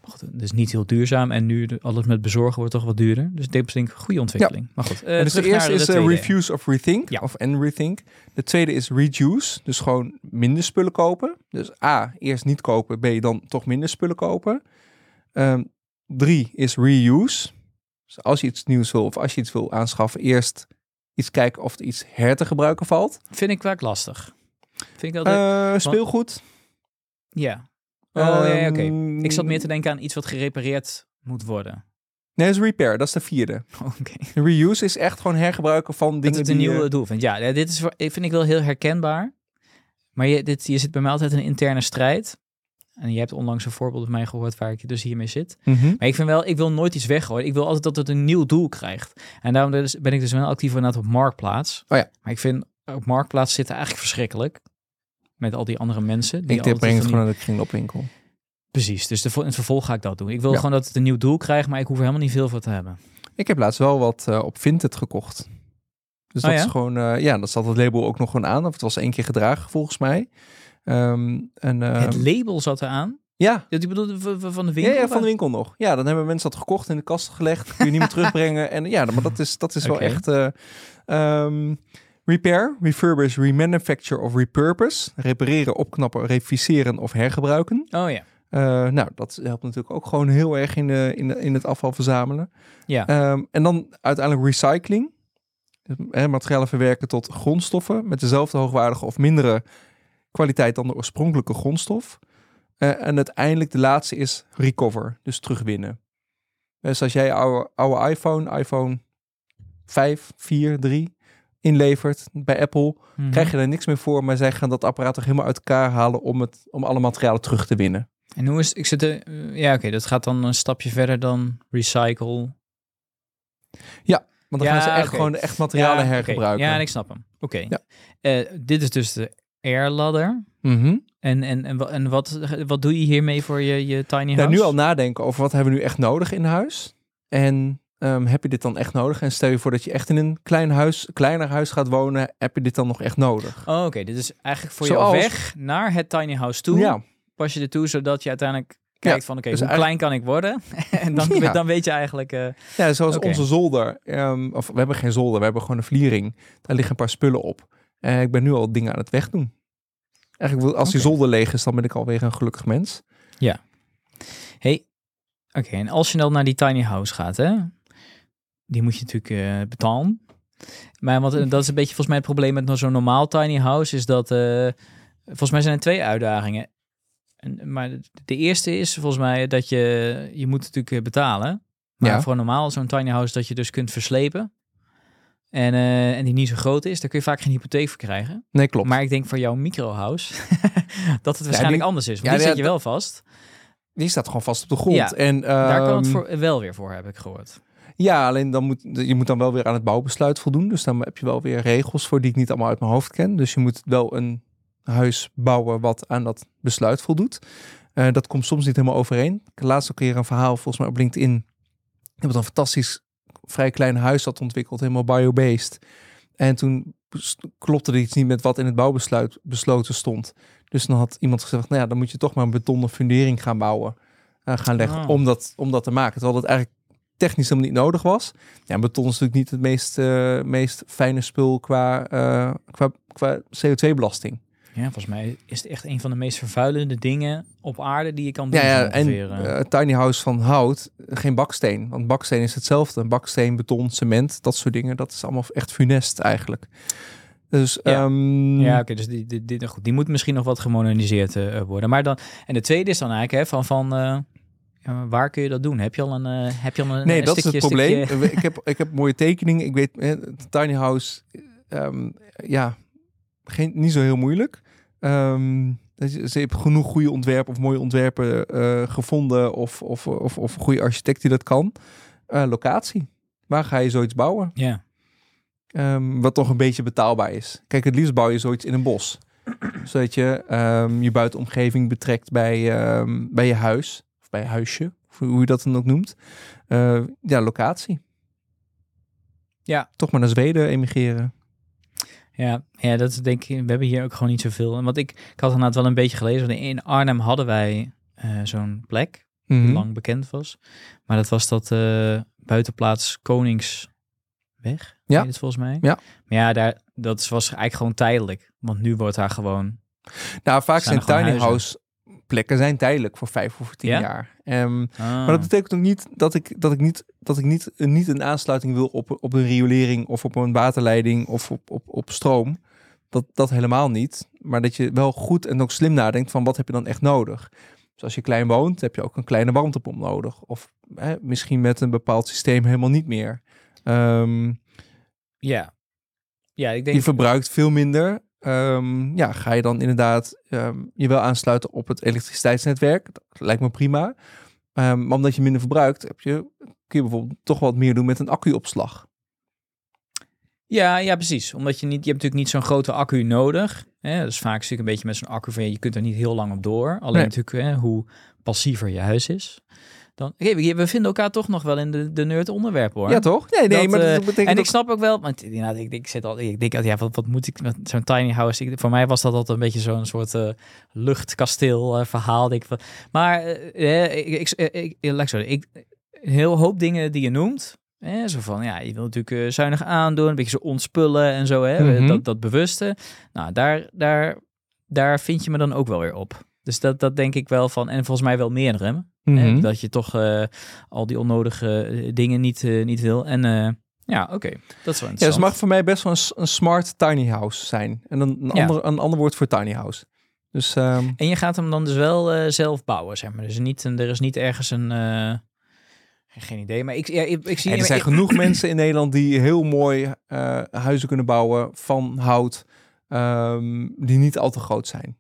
[SPEAKER 3] Maar goed, dus niet heel duurzaam. En nu de- alles met bezorgen wordt toch wat duurder. Dus een goede ontwikkeling. Maar goed,
[SPEAKER 2] En dus de eerste is
[SPEAKER 3] de
[SPEAKER 2] eh,
[SPEAKER 3] tweede.
[SPEAKER 2] refuse of rethink,
[SPEAKER 3] Ja.
[SPEAKER 2] of en rethink. De tweede is reduce, dus gewoon minder spullen kopen. Dus A, eerst niet kopen, B, dan toch minder spullen kopen. Ehm, drie is reuse. Dus als je iets nieuws wil of als je iets wil aanschaffen, eerst iets kijken of er iets her te gebruiken valt.
[SPEAKER 3] Vind ik wel lastig. Vind ik altijd...
[SPEAKER 2] Eh, speelgoed.
[SPEAKER 3] ja. Oh, ja, ja, oké.
[SPEAKER 2] Ehm,
[SPEAKER 3] Ik zat meer te denken aan iets wat gerepareerd moet worden.
[SPEAKER 2] Nee, dat is repair, dat is de vierde.
[SPEAKER 3] Oké.
[SPEAKER 2] Reuse is echt gewoon hergebruiken van
[SPEAKER 3] Dat
[SPEAKER 2] dingen
[SPEAKER 3] het een
[SPEAKER 2] die...
[SPEAKER 3] nieuw
[SPEAKER 2] je-
[SPEAKER 3] doel vindt. Ja, dit is vind ik wel heel herkenbaar. Maar je, dit, je zit bij mij altijd in een interne strijd. En je hebt onlangs een voorbeeld bij mij gehoord waar ik dus hiermee zit.
[SPEAKER 2] Mhm.
[SPEAKER 3] Maar ik vind wel, ik wil nooit iets weggooien. Ik wil altijd dat het een nieuw doel krijgt. En daarom dus, ben ik dus wel actief inderdaad op Marktplaats.
[SPEAKER 2] Oh ja.
[SPEAKER 3] Maar ik vind op Marktplaats zitten eigenlijk verschrikkelijk. Met al die andere mensen. Die
[SPEAKER 2] Ik breng het gewoon naar de kringloopwinkel.
[SPEAKER 3] Precies, dus de, in het vervolg ga ik dat doen. Ik wil
[SPEAKER 2] Ja.
[SPEAKER 3] gewoon dat het een nieuw doel krijgt, maar ik hoef er helemaal niet veel voor te hebben.
[SPEAKER 2] Ik heb laatst wel wat eh, op Vinted gekocht. Dus
[SPEAKER 3] Oh
[SPEAKER 2] dat
[SPEAKER 3] ja?
[SPEAKER 2] is gewoon, eh, ja, dat zat het label ook nog gewoon aan. Of het was één keer gedragen volgens mij. Ehm, en, eh,
[SPEAKER 3] het label zat eraan.
[SPEAKER 2] ja,
[SPEAKER 3] Ja, die bedoelde van de winkel?
[SPEAKER 2] ja, van de winkel nog. Ja, dan hebben mensen dat gekocht in de kast gelegd. Kun je niet meer terugbrengen. En ja, maar dat is, dat is wel echt... eh, ehm, repair, refurbish, remanufacture of repurpose. Repareren, opknappen, reviseren of hergebruiken.
[SPEAKER 3] Oh ja.
[SPEAKER 2] Eh, nou, dat helpt natuurlijk ook gewoon heel erg in, de, in, de, in het afval verzamelen.
[SPEAKER 3] Ja.
[SPEAKER 2] Ehm, en dan uiteindelijk recycling. Hè, materialen verwerken tot grondstoffen met dezelfde hoogwaardige of mindere kwaliteit dan de oorspronkelijke grondstof. Eh, en uiteindelijk de laatste is recover, dus terugwinnen. Dus als jij oude, oude iPhone, iPhone 5, 4, 3 inlevert bij Apple,
[SPEAKER 3] Mhm.
[SPEAKER 2] krijg je er niks meer voor, maar zij gaan dat apparaat toch helemaal uit elkaar halen om, het, om alle materialen terug te winnen.
[SPEAKER 3] En hoe is ik zit er, eh, ja, oké, dat gaat dan een stapje verder dan recycle.
[SPEAKER 2] Want dan
[SPEAKER 3] Ja,
[SPEAKER 2] gaan ze echt gewoon de echt materialen
[SPEAKER 3] ja,
[SPEAKER 2] hergebruiken.
[SPEAKER 3] Ja, en ik snap hem. Oké.
[SPEAKER 2] Ja.
[SPEAKER 3] Eh, dit is dus de air ladder.
[SPEAKER 2] Mhm.
[SPEAKER 3] En, en, en, en wat, wat doe je hiermee voor je, je tiny
[SPEAKER 2] Ja,
[SPEAKER 3] house?
[SPEAKER 2] nu al nadenken over wat hebben we nu echt nodig in huis. En ehm, heb je dit dan echt nodig? En stel je voor dat je echt in een klein huis, kleiner huis gaat wonen. Heb je dit dan nog echt nodig?
[SPEAKER 3] Oh, oké. Dit is eigenlijk voor
[SPEAKER 2] Zoals-
[SPEAKER 3] jou weg naar het tiny house toe.
[SPEAKER 2] Ja,
[SPEAKER 3] Pas je er toe, zodat je uiteindelijk kijkt van, oké,
[SPEAKER 2] dus
[SPEAKER 3] hoe klein kan ik worden? en dan,
[SPEAKER 2] Ja.
[SPEAKER 3] dan weet je eigenlijk... eh,
[SPEAKER 2] ja zoals onze zolder. ehm, of we hebben geen zolder, we hebben gewoon een vliering. Daar liggen een paar spullen op. En ik ben nu al dingen aan het wegdoen. Eigenlijk, wil- als die zolder leeg is, dan ben ik alweer een gelukkig mens.
[SPEAKER 3] hey, oké, en als je dan naar die tiny house gaat, hè? Die moet je natuurlijk eh, betalen. Maar wat, dat is een beetje volgens mij het probleem met zo'n normaal tiny house, is dat... eh, volgens mij zijn er twee uitdagingen. En, maar de, eerste is volgens mij dat je... Je moet natuurlijk eh, betalen. Maar
[SPEAKER 2] Ja.
[SPEAKER 3] voor normaal zo'n tiny house dat je dus kunt verslepen. En, en die niet zo groot is, daar kun je vaak geen hypotheek voor krijgen.
[SPEAKER 2] Nee, klopt.
[SPEAKER 3] Maar ik denk voor jouw microhouse dat het waarschijnlijk
[SPEAKER 2] die-
[SPEAKER 3] anders is. Want
[SPEAKER 2] ja,
[SPEAKER 3] die zet je wel vast.
[SPEAKER 2] die staat gewoon vast op de grond.
[SPEAKER 3] Ja,
[SPEAKER 2] en,
[SPEAKER 3] Daar kan het
[SPEAKER 2] ehm,
[SPEAKER 3] voor, wel weer voor, heb ik gehoord.
[SPEAKER 2] Ja, alleen dan moet je moet dan wel weer aan het bouwbesluit voldoen. Dus dan heb je wel weer regels voor die ik niet allemaal uit mijn hoofd ken. Dus je moet wel een huis bouwen wat aan dat besluit voldoet. Eh, dat komt soms niet helemaal overeen. Ik laatst ook keer een verhaal volgens mij op LinkedIn. Ik heb een fantastisch vrij klein huis had ontwikkeld, helemaal biobased. En toen klopte er iets niet met wat in het bouwbesluit besloten stond. Dus dan had iemand gezegd, nou ja, dan moet je toch maar een betonnen fundering gaan bouwen. eh, gaan leggen
[SPEAKER 3] Ah.
[SPEAKER 2] om, dat, om dat te maken. Terwijl dat eigenlijk technisch helemaal niet nodig was. Ja, beton is natuurlijk niet het meest, eh, meest fijne spul qua, eh, qua, qua CO2-belasting.
[SPEAKER 3] Ja, volgens mij is het echt een van de meest vervuilende dingen op aarde die je kan
[SPEAKER 2] Ja,
[SPEAKER 3] doen.
[SPEAKER 2] ja en
[SPEAKER 3] ongeveer, eh.
[SPEAKER 2] tiny house van hout, geen baksteen. Want baksteen is hetzelfde. Baksteen, beton, cement, dat soort dingen. Dat is allemaal echt funest eigenlijk. Dus
[SPEAKER 3] Ja.
[SPEAKER 2] ehm,
[SPEAKER 3] ja, oké, dus die, die, die, goed, die moet misschien nog wat gemoderniseerd worden. Maar dan, en de tweede is dan eigenlijk hè, van, van ja, waar kun je dat doen? Heb je al een, eh, heb je al een
[SPEAKER 2] Nee,
[SPEAKER 3] een
[SPEAKER 2] dat
[SPEAKER 3] stukje,
[SPEAKER 2] is het probleem.
[SPEAKER 3] stukje-
[SPEAKER 2] ik, heb, ik heb mooie tekeningen. Ik weet, eh, tiny house, ehm, ja, geen, niet zo heel moeilijk. Ehm, ze hebben genoeg goede ontwerpen of mooie ontwerpen eh, gevonden of, of, of, of een goede architect die dat kan. Eh, locatie. Waar ga je zoiets bouwen?
[SPEAKER 3] Ja,
[SPEAKER 2] Ehm, wat toch een beetje betaalbaar is. Kijk, het liefst bouw je zoiets in een bos. Zodat je je buitenomgeving betrekt bij, bij je huis. Bij je huisje, hoe je dat dan ook noemt. Eh, ja, locatie.
[SPEAKER 3] Ja.
[SPEAKER 2] Toch maar naar Zweden emigreren.
[SPEAKER 3] Ja, ja, dat is denk ik. We hebben hier ook gewoon niet zoveel. En wat ik, ik had inderdaad wel een beetje gelezen. want In Arnhem hadden wij eh, zo'n plek die
[SPEAKER 2] Mhm.
[SPEAKER 3] lang bekend was. Maar dat was dat eh, buitenplaats Koningsweg.
[SPEAKER 2] Ja.
[SPEAKER 3] het volgens mij.
[SPEAKER 2] Ja.
[SPEAKER 3] Maar ja, daar, dat was eigenlijk gewoon tijdelijk. Want nu wordt daar gewoon.
[SPEAKER 2] Nou, vaak
[SPEAKER 3] Zijn
[SPEAKER 2] tiny house plekken zijn tijdelijk voor vijf of voor tien
[SPEAKER 3] Ja?
[SPEAKER 2] jaar. Ehm,
[SPEAKER 3] Ah.
[SPEAKER 2] Maar dat betekent ook niet dat ik, dat ik, niet, dat ik niet, niet een aansluiting wil op, op een riolering of op een waterleiding of op, op, op stroom. Dat, dat helemaal niet. Maar dat je wel goed en ook slim nadenkt van wat heb je dan echt nodig. Dus als je klein woont, heb je ook een kleine warmtepomp nodig. Of hè, misschien met een bepaald systeem helemaal niet meer. Ehm,
[SPEAKER 3] ja. Ja, ik denk.
[SPEAKER 2] je verbruikt veel minder. Ehm, ja, ga je dan inderdaad ehm, je wel aansluiten op het elektriciteitsnetwerk. Dat lijkt me prima. Ehm, maar omdat je minder verbruikt, heb je, kun je bijvoorbeeld toch wat meer doen met een accuopslag.
[SPEAKER 3] Ja, ja, precies. Omdat je niet, je hebt natuurlijk niet zo'n grote accu nodig. Hè? Dat is vaak natuurlijk een beetje met zo'n accu van je kunt er niet heel lang op door. Alleen
[SPEAKER 2] Nee.
[SPEAKER 3] natuurlijk hè, hoe passiever je huis is. Dan, we, vinden elkaar toch nog wel in de, de nerd onderwerpen hoor.
[SPEAKER 2] Ja, toch? Nee, nee,
[SPEAKER 3] Dat,
[SPEAKER 2] maar
[SPEAKER 3] eh,
[SPEAKER 2] dat betekent
[SPEAKER 3] En ik snap ook wel, want ja, ik, ik zit al, ik denk ja, wat, wat moet ik met zo'n tiny house? Ik, voor mij was dat altijd een beetje zo'n soort eh, luchtkasteel eh, verhaal. Denk ik van, maar eh, eh, ik, ik, ik, ik, zo ik, een heel hoop dingen die je noemt. Hè, zo van, ja, je wil natuurlijk eh, zuinig aandoen, een beetje zo ontspullen en zo, hè,
[SPEAKER 2] Mhm.
[SPEAKER 3] dat, dat bewuste. Nou, daar, daar, daar vind je me dan ook wel weer op. Dus dat, dat denk ik wel van, en volgens mij wel meerdere.
[SPEAKER 2] Mhm.
[SPEAKER 3] Hè, dat je toch eh, al die onnodige eh, dingen niet, eh, niet wil. En ja, oké, dat is wel
[SPEAKER 2] Ja, dus het mag voor mij best wel een, een smart tiny house zijn. En een, een,
[SPEAKER 3] Ja.
[SPEAKER 2] ander, een ander woord voor tiny house. Dus ehm,
[SPEAKER 3] En je gaat hem dan dus wel zelf bouwen, zeg maar. Dus niet er is niet ergens een... geen idee, maar ik, ja, ik, ik zie...
[SPEAKER 2] en er zijn
[SPEAKER 3] ik-
[SPEAKER 2] genoeg mensen in Nederland die heel mooi huizen kunnen bouwen van hout. ehm, die niet al te groot zijn.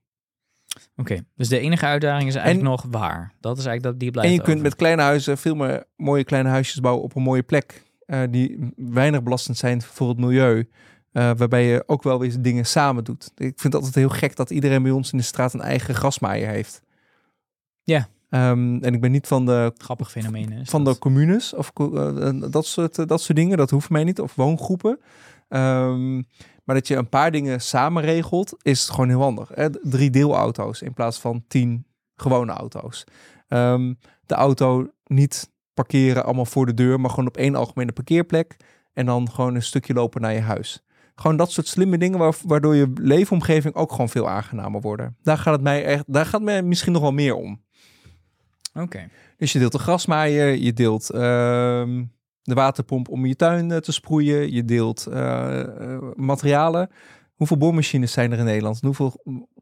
[SPEAKER 3] Oké, dus de enige uitdaging is eigenlijk nog waar. Dat is eigenlijk dat die blijft
[SPEAKER 2] En je kunt met kleine huizen veel meer mooie kleine huisjes bouwen op een mooie plek. eh, die weinig belastend zijn voor het milieu. eh, waarbij je ook wel weer dingen samen doet. Ik vind het altijd heel gek dat iedereen bij ons in de straat een eigen grasmaaier heeft.
[SPEAKER 3] Ja.
[SPEAKER 2] Ehm, en ik ben niet van de,
[SPEAKER 3] Grappig fenomeen
[SPEAKER 2] van
[SPEAKER 3] dat.
[SPEAKER 2] de communes of eh, dat, soort, dat soort dingen. Dat hoeft mij niet. Of woongroepen. Ehm, maar dat je een paar dingen samen regelt, is gewoon heel handig. Hè? Drie deelauto's in plaats van tien gewone auto's. Ehm, de auto niet parkeren allemaal voor de deur, maar gewoon op één algemene parkeerplek. En dan gewoon een stukje lopen naar je huis. Gewoon dat soort slimme dingen wa- waardoor je leefomgeving ook gewoon veel aangenamer worden. Daar gaat het mij echt, daar gaat mij misschien nog wel meer om.
[SPEAKER 3] Oké.
[SPEAKER 2] Dus je deelt de grasmaaier, je deelt ehm, de waterpomp om je tuin eh, te sproeien, je deelt eh, eh, materialen. Hoeveel boormachines zijn er in Nederland? Hoeveel,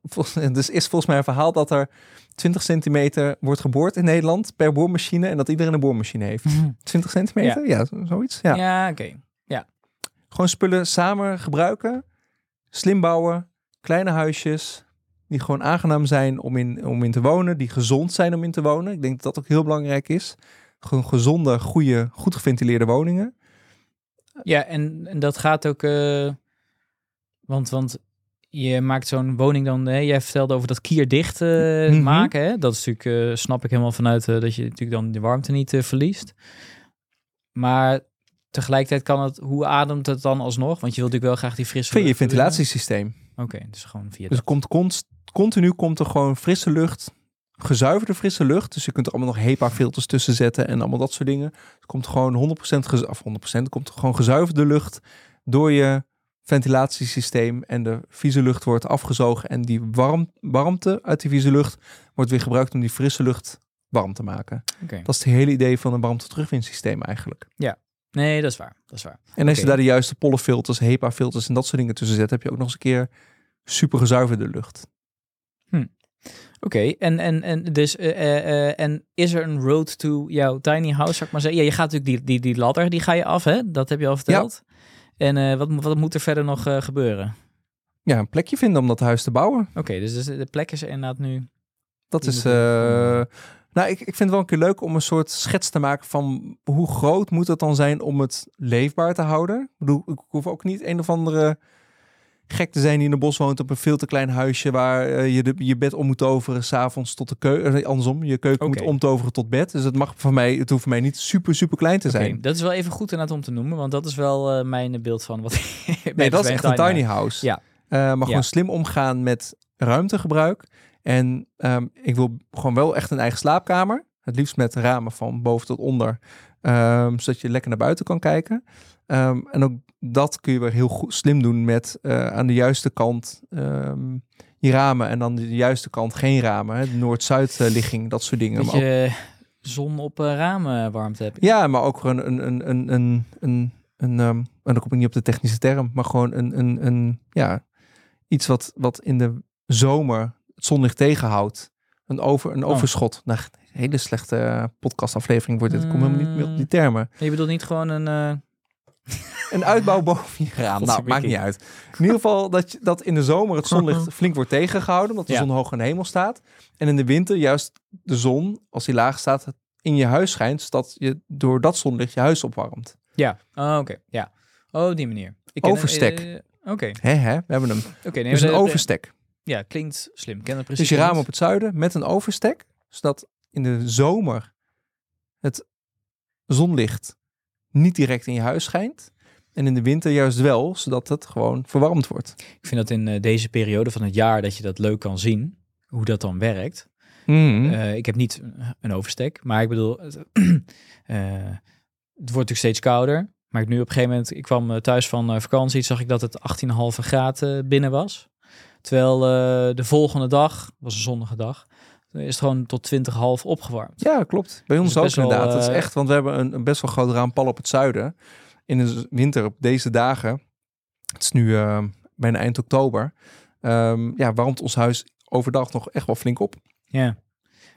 [SPEAKER 2] vol- dus is volgens mij een verhaal dat er 20 centimeter wordt geboord in Nederland per boormachine en dat iedereen een boormachine heeft. 20 centimeter? Ja, zo- zoiets. Ja.
[SPEAKER 3] Ja, oké.
[SPEAKER 2] Gewoon spullen samen gebruiken, slim bouwen, kleine huisjes die gewoon aangenaam zijn om in, om in te wonen, die gezond zijn om in te wonen. Ik denk dat dat ook heel belangrijk is. Gewoon gezonde, goede, goed geventileerde woningen.
[SPEAKER 3] Ja, en, en dat gaat ook... eh, want, want je maakt zo'n woning dan... Hè, jij vertelde over dat kierdicht eh,
[SPEAKER 2] Mhm.
[SPEAKER 3] maken. Hè? Dat is natuurlijk, eh, snap ik helemaal vanuit... dat je natuurlijk dan de warmte niet verliest. Maar tegelijkertijd kan het... Hoe ademt het dan alsnog? Want je wilt natuurlijk wel graag die frisse
[SPEAKER 2] Via je
[SPEAKER 3] lucht
[SPEAKER 2] ventilatiesysteem.
[SPEAKER 3] Oké, dus gewoon via
[SPEAKER 2] Dus
[SPEAKER 3] dat.
[SPEAKER 2] komt const- continu komt er gewoon frisse lucht, gezuiverde frisse lucht. Dus je kunt er allemaal nog HEPA-filters tussen zetten en allemaal dat soort dingen. Er komt gewoon 100% gez- of 100% er komt gewoon gezuiverde lucht door je ventilatiesysteem en de vieze lucht wordt afgezogen en die warm, warmte uit die vieze lucht wordt weer gebruikt om die frisse lucht warm te maken.
[SPEAKER 3] Oké.
[SPEAKER 2] Dat is het hele idee van een warmte terugwinsysteem eigenlijk.
[SPEAKER 3] Nee, dat is waar. Dat is waar.
[SPEAKER 2] En als je daar de juiste pollenfilters, HEPA-filters en dat soort dingen tussen zet, heb je ook nog eens een keer super gezuiverde lucht.
[SPEAKER 3] Oké, en, en, en, dus, eh, eh, eh, en is er een road to jouw tiny house, zou ik maar zeggen? Ja, je gaat natuurlijk die, die, die ladder, die ga je af, hè? Dat heb je al verteld. En eh, wat, wat moet er verder nog gebeuren?
[SPEAKER 2] Ja, een plekje vinden om dat huis te bouwen.
[SPEAKER 3] Oké, dus, dus de plek is er inderdaad nu.
[SPEAKER 2] Dat is. nou, ik, ik vind het wel een keer leuk om een soort schets te maken van hoe groot moet het dan zijn om het leefbaar te houden. Ik bedoel, ik hoef ook niet een of andere gek te zijn die in een bos woont op een veel te klein huisje waar eh, je de, je bed om moet toveren s'avonds tot de keuken. andersom, je keuken moet omtoveren tot bed. Dus het mag voor mij, het hoeft voor mij niet super, super klein te zijn.
[SPEAKER 3] dat is wel even goed inderdaad om te noemen, want dat is wel eh, mijn beeld van wat
[SPEAKER 2] Nee, dat is echt een tiny house.
[SPEAKER 3] Ja.
[SPEAKER 2] Eh, maar
[SPEAKER 3] Ja.
[SPEAKER 2] gewoon slim omgaan met ruimtegebruik. En ehm, ik wil gewoon wel echt een eigen slaapkamer. Het liefst met ramen van boven tot onder. Ehm, zodat je lekker naar buiten kan kijken. Ehm, en ook dat kun je weer heel goed slim doen met eh, aan de juiste kant ehm, je ramen. En dan de juiste kant geen ramen. Noord-Zuid eh, ligging, dat soort dingen.
[SPEAKER 3] Dat
[SPEAKER 2] ook-
[SPEAKER 3] je zon op eh, ramen warmte hebt.
[SPEAKER 2] ja, maar ook een, een, een, een, een, een en dan kom ik niet op de technische term, maar gewoon een, een, een ja, iets wat, wat in de zomer het zonlicht tegenhoudt. Een, over, een
[SPEAKER 3] Oh.
[SPEAKER 2] overschot. Nou, een hele slechte eh, podcastaflevering wordt dit. Ik kom helemaal niet meer op die termen.
[SPEAKER 3] Je bedoelt niet gewoon een... eh,
[SPEAKER 2] Een uitbouw boven je raam. Nou, maakt niet uit. In ieder geval dat, je, dat in de zomer het zonlicht flink wordt tegengehouden, omdat de
[SPEAKER 3] Ja.
[SPEAKER 2] zon hoog in de hemel staat. En in de winter juist de zon, als die laag staat, in je huis schijnt, zodat je door dat zonlicht je huis opwarmt.
[SPEAKER 3] Ja, oh, oké. Ja. Oh, op die manier. Ik
[SPEAKER 2] Overstek.
[SPEAKER 3] eh, Oké,
[SPEAKER 2] Hè, hè, we hebben hem.
[SPEAKER 3] oké. nee,
[SPEAKER 2] dus een overstek.
[SPEAKER 3] Ja, klinkt slim. Ken het
[SPEAKER 2] Dus
[SPEAKER 3] precies.
[SPEAKER 2] je raam op het zuiden met een overstek, zodat in de zomer het zonlicht niet direct in je huis schijnt. En in de winter juist wel, zodat het gewoon verwarmd wordt.
[SPEAKER 3] Ik vind dat in eh, deze periode van het jaar dat je dat leuk kan zien. Hoe dat dan werkt.
[SPEAKER 2] Mhm.
[SPEAKER 3] Eh, ik heb niet een overstek, maar ik bedoel, het, eh, het wordt natuurlijk steeds kouder. Maar ik nu op een gegeven moment, ik kwam thuis van vakantie, zag ik dat het 18,5 graden binnen was. Terwijl eh, de volgende dag, was een zonnige dag, is het gewoon tot 20,5 opgewarmd.
[SPEAKER 2] Ja, klopt. Bij ons
[SPEAKER 3] Dus
[SPEAKER 2] ook
[SPEAKER 3] wel,
[SPEAKER 2] inderdaad. Het is
[SPEAKER 3] eh,
[SPEAKER 2] echt, want we hebben een, een best wel groot raampal op het zuiden. In de winter, op deze dagen, het is nu eh, bijna eind oktober, ehm, ja, warmt ons huis overdag nog echt wel flink op.
[SPEAKER 3] Ja.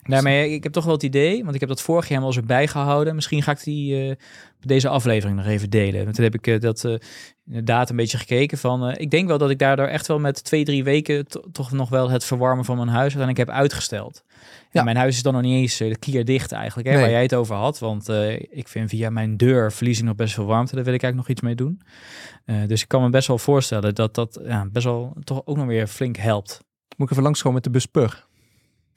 [SPEAKER 3] Daarmee, ik heb toch wel het idee, want ik heb dat vorig jaar helemaal zo bijgehouden. Misschien ga ik die eh, deze aflevering nog even delen. Want toen heb ik eh, dat eh, inderdaad een beetje gekeken van... ik denk wel dat ik daardoor echt wel met twee, drie weken... to- toch nog wel het verwarmen van mijn huis uiteindelijk heb uitgesteld. En
[SPEAKER 2] Ja.
[SPEAKER 3] mijn huis is dan nog niet eens uh, klierdicht eigenlijk, hè,
[SPEAKER 2] Nee.
[SPEAKER 3] waar jij het over had. Want ik vind via mijn deur verlies ik nog best veel warmte. Daar wil ik eigenlijk nog iets mee doen. Dus ik kan me best wel voorstellen dat dat ja, best wel toch ook nog weer flink helpt.
[SPEAKER 2] Moet ik even langskomen met de buspur.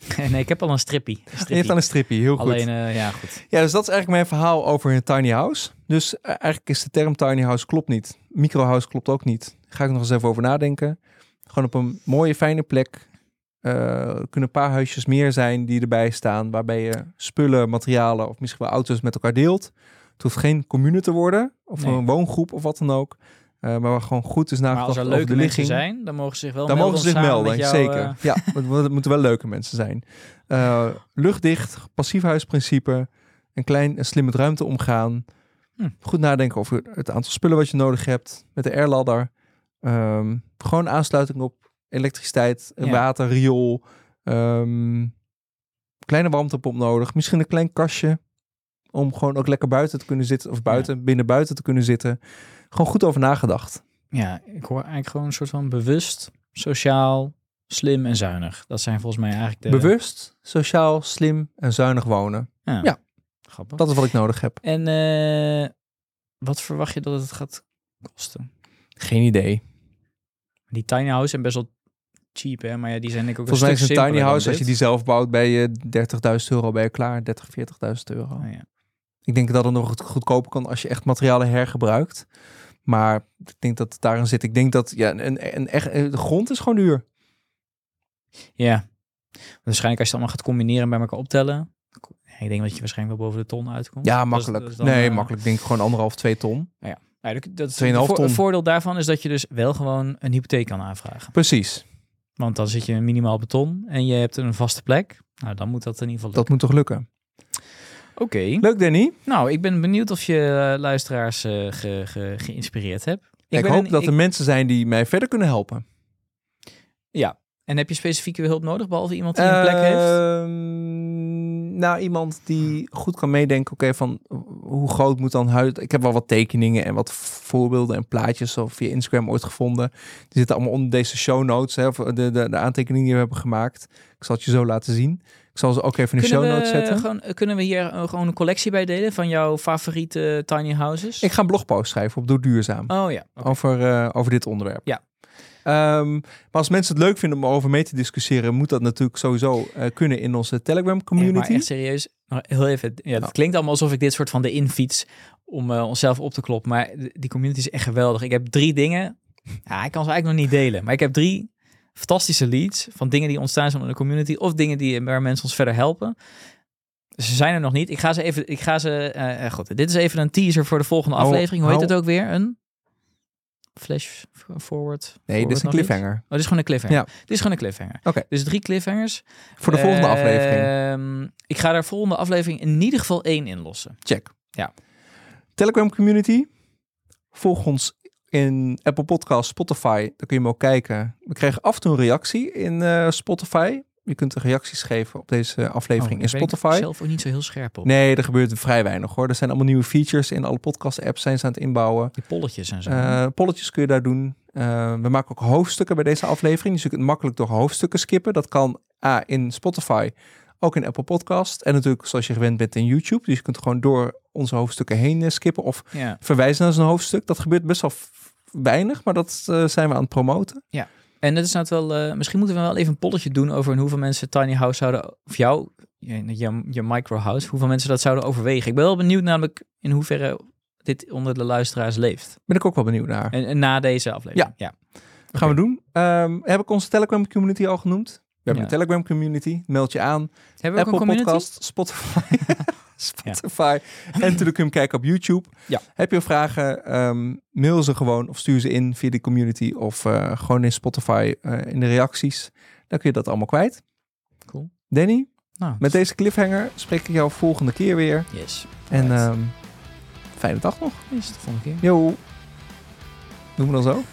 [SPEAKER 3] nee, ik heb al een strippie. Een
[SPEAKER 2] Je hebt
[SPEAKER 3] strippie.
[SPEAKER 2] dan een stripje, heel goed.
[SPEAKER 3] Alleen, eh, ja, goed.
[SPEAKER 2] Ja, dus dat is eigenlijk mijn verhaal over een tiny house. Dus eh, eigenlijk is de term tiny house klopt niet. Microhouse klopt ook niet. Daar ga ik nog eens even over nadenken. Gewoon op een mooie, fijne plek. er kunnen een paar huisjes meer zijn die erbij staan. Waarbij je spullen, materialen of misschien wel auto's met elkaar deelt. Het hoeft geen commune te worden. Of
[SPEAKER 3] Nee.
[SPEAKER 2] een woongroep of wat dan ook. Eh, maar waar gewoon goed is nagedacht
[SPEAKER 3] als er
[SPEAKER 2] over
[SPEAKER 3] leuke
[SPEAKER 2] de ligging.
[SPEAKER 3] zijn, dan mogen ze zich wel
[SPEAKER 2] Dan
[SPEAKER 3] melden
[SPEAKER 2] mogen ze zich melden,
[SPEAKER 3] jou,
[SPEAKER 2] zeker.
[SPEAKER 3] eh,
[SPEAKER 2] Ja, het, moeten wel leuke mensen zijn. Eh, luchtdicht, passief huisprincipe, een klein en slim met ruimte omgaan.
[SPEAKER 3] Hm.
[SPEAKER 2] Goed nadenken over het aantal spullen wat je nodig hebt. Met de airladder. Ehm, gewoon aansluiting op elektriciteit,
[SPEAKER 3] Ja.
[SPEAKER 2] water, riool. Ehm, kleine warmtepomp nodig. Misschien een klein kastje. Om gewoon ook lekker buiten te kunnen zitten. Of buiten, binnen buiten te kunnen zitten. Gewoon goed over nagedacht.
[SPEAKER 3] ja, ik hoor eigenlijk gewoon een soort van bewust, sociaal, slim en zuinig. Dat zijn volgens mij eigenlijk de...
[SPEAKER 2] Bewust, sociaal, slim en zuinig wonen.
[SPEAKER 3] Ja.
[SPEAKER 2] Ja.
[SPEAKER 3] Grappig.
[SPEAKER 2] Dat is wat ik nodig heb.
[SPEAKER 3] En eh, wat verwacht je dat het gaat kosten?
[SPEAKER 2] Geen idee.
[SPEAKER 3] Die tiny house zijn best wel cheap, hè? Maar ja, die zijn denk ik ook
[SPEAKER 2] Volgens mij
[SPEAKER 3] een
[SPEAKER 2] is een tiny house, als je die zelf bouwt, bij je 30.000 euro ben je klaar. 30, 40.000 euro.
[SPEAKER 3] Oh, ja.
[SPEAKER 2] Ik denk dat het nog goed- goedkoper kan als je echt materialen hergebruikt. Maar ik denk dat het daarin zit. Ik denk dat ja, een, een, echt, de grond is gewoon duur.
[SPEAKER 3] ja. Waarschijnlijk als je het allemaal gaat combineren en bij elkaar optellen. Ik denk dat je waarschijnlijk wel boven de ton uitkomt.
[SPEAKER 2] Ja, makkelijk.
[SPEAKER 3] dan,
[SPEAKER 2] nee,
[SPEAKER 3] eh,
[SPEAKER 2] makkelijk. Ik denk gewoon anderhalf, twee ton.
[SPEAKER 3] Ja, dat- dat is
[SPEAKER 2] 2,5
[SPEAKER 3] het vo-
[SPEAKER 2] ton.
[SPEAKER 3] Het voordeel daarvan is dat je dus wel gewoon een hypotheek kan aanvragen.
[SPEAKER 2] Precies.
[SPEAKER 3] Want dan zit je minimaal beton en je hebt een vaste plek. Nou, dan moet dat in ieder geval
[SPEAKER 2] Dat moet toch lukken.
[SPEAKER 3] Oké.
[SPEAKER 2] Leuk, Danny.
[SPEAKER 3] Nou, ik ben benieuwd of je eh, luisteraars ge- ge- geïnspireerd hebt.
[SPEAKER 2] Ik, hoop
[SPEAKER 3] een-
[SPEAKER 2] dat
[SPEAKER 3] ik-
[SPEAKER 2] er mensen zijn die mij verder kunnen helpen.
[SPEAKER 3] Ja. En heb je specifieke hulp nodig, behalve iemand die een plek heeft?
[SPEAKER 2] Ehm, Nou, iemand die goed kan meedenken. Oké, van hoe groot moet dan huis... Ik heb wel wat tekeningen en wat voorbeelden en plaatjes of via Instagram ooit gevonden. Die zitten allemaal onder deze show notes. Hè, de, de aantekeningen die we hebben gemaakt. Ik zal het je zo laten zien. Zal ze ook even in de show
[SPEAKER 3] Kunnen
[SPEAKER 2] notes
[SPEAKER 3] we,
[SPEAKER 2] zetten.
[SPEAKER 3] gewoon, kunnen we hier gewoon een collectie bij delen van jouw favoriete tiny houses?
[SPEAKER 2] Ik ga een blogpost schrijven op Doe Duurzaam.
[SPEAKER 3] Oh ja,
[SPEAKER 2] over, eh, over dit onderwerp.
[SPEAKER 3] Ja.
[SPEAKER 2] Ehm, maar als mensen het leuk vinden om over mee te discussiëren, moet dat natuurlijk sowieso eh, kunnen in onze Telegram
[SPEAKER 3] Ja,
[SPEAKER 2] community.
[SPEAKER 3] maar echt serieus, heel even. Ja, het
[SPEAKER 2] Nou.
[SPEAKER 3] klinkt allemaal alsof ik dit soort van de infiets om eh, onszelf op te kloppen. Maar die community is echt geweldig. Ik heb drie dingen. Ja, ik kan ze eigenlijk nog niet delen. Maar ik heb drie fantastische leads van dingen die ontstaan zijn in de community. Of dingen die, waar mensen ons verder helpen. Ze zijn er nog niet. Ik ga ze even. Ik ga ze. eh, eh, goed, dit is even een teaser voor de volgende aflevering. Hoe heet het ook weer? Een flash forward.
[SPEAKER 2] nee, dit is een
[SPEAKER 3] iets?
[SPEAKER 2] cliffhanger.
[SPEAKER 3] Oh, dit is gewoon een cliffhanger.
[SPEAKER 2] Ja.
[SPEAKER 3] Dit is gewoon een cliffhanger.
[SPEAKER 2] Oké.
[SPEAKER 3] Dus drie cliffhangers.
[SPEAKER 2] Voor de volgende aflevering.
[SPEAKER 3] Ehm, ik ga daar volgende aflevering in ieder geval één inlossen.
[SPEAKER 2] Check.
[SPEAKER 3] Ja.
[SPEAKER 2] Telegram community. Volg ons in Apple Podcast, Spotify. Daar kun je hem ook kijken. We krijgen af en toe een reactie in eh, Spotify. Je kunt de reacties geven op deze aflevering
[SPEAKER 3] Oh,
[SPEAKER 2] in
[SPEAKER 3] ben ik
[SPEAKER 2] Spotify.
[SPEAKER 3] zelf ook niet zo heel scherp op.
[SPEAKER 2] Nee, er gebeurt vrij weinig hoor. Er zijn allemaal nieuwe features in alle podcast apps zijn ze aan het inbouwen.
[SPEAKER 3] Die polletjes en zo.
[SPEAKER 2] Eh, polletjes kun je daar doen. Eh, we maken ook hoofdstukken bij deze aflevering. Dus je kunt makkelijk door hoofdstukken skippen. Dat kan A, in Spotify, ook in Apple Podcast. En natuurlijk zoals je gewend bent in YouTube. Dus je kunt gewoon door onze hoofdstukken heen eh, skippen. Of
[SPEAKER 3] ja.
[SPEAKER 2] verwijzen naar zo'n hoofdstuk. Dat gebeurt best wel weinig, maar dat eh, zijn we aan het promoten.
[SPEAKER 3] En dat is nou wel, eh, misschien moeten we wel even een polletje doen over hoeveel mensen Tiny House zouden, of jou, je, je, je micro house, hoeveel mensen dat zouden overwegen. Ik ben wel benieuwd namelijk in hoeverre dit onder de luisteraars leeft.
[SPEAKER 2] Ben ik ook wel benieuwd naar.
[SPEAKER 3] En, en na deze aflevering. Ja.
[SPEAKER 2] Gaan we doen. Ehm, heb ik onze Telegram community al genoemd? We hebben
[SPEAKER 3] Ja.
[SPEAKER 2] een Telegram community. Meld je aan.
[SPEAKER 3] Hebben we ook
[SPEAKER 2] Apple
[SPEAKER 3] een community?
[SPEAKER 2] Podcast, Spotify. Spotify. En natuurlijk kun je hem kijken op YouTube. Heb je vragen, ehm, mail ze gewoon of stuur ze in via de community of eh, gewoon in Spotify eh, in de reacties. Dan kun je dat allemaal kwijt.
[SPEAKER 3] Cool.
[SPEAKER 2] Danny,
[SPEAKER 3] Nou,
[SPEAKER 2] met deze cliffhanger spreek ik jou volgende keer weer.
[SPEAKER 3] yes.
[SPEAKER 2] En ehm, fijne dag nog.
[SPEAKER 3] Is het de volgende keer.
[SPEAKER 2] Yo. Doen we dan zo?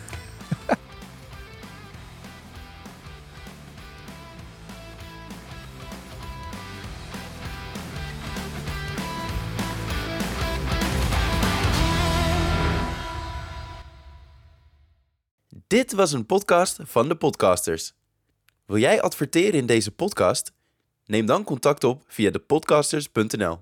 [SPEAKER 1] Dit was een podcast van de podcasters. Wil jij adverteren in deze podcast? Neem dan contact op via depodcasters.nl.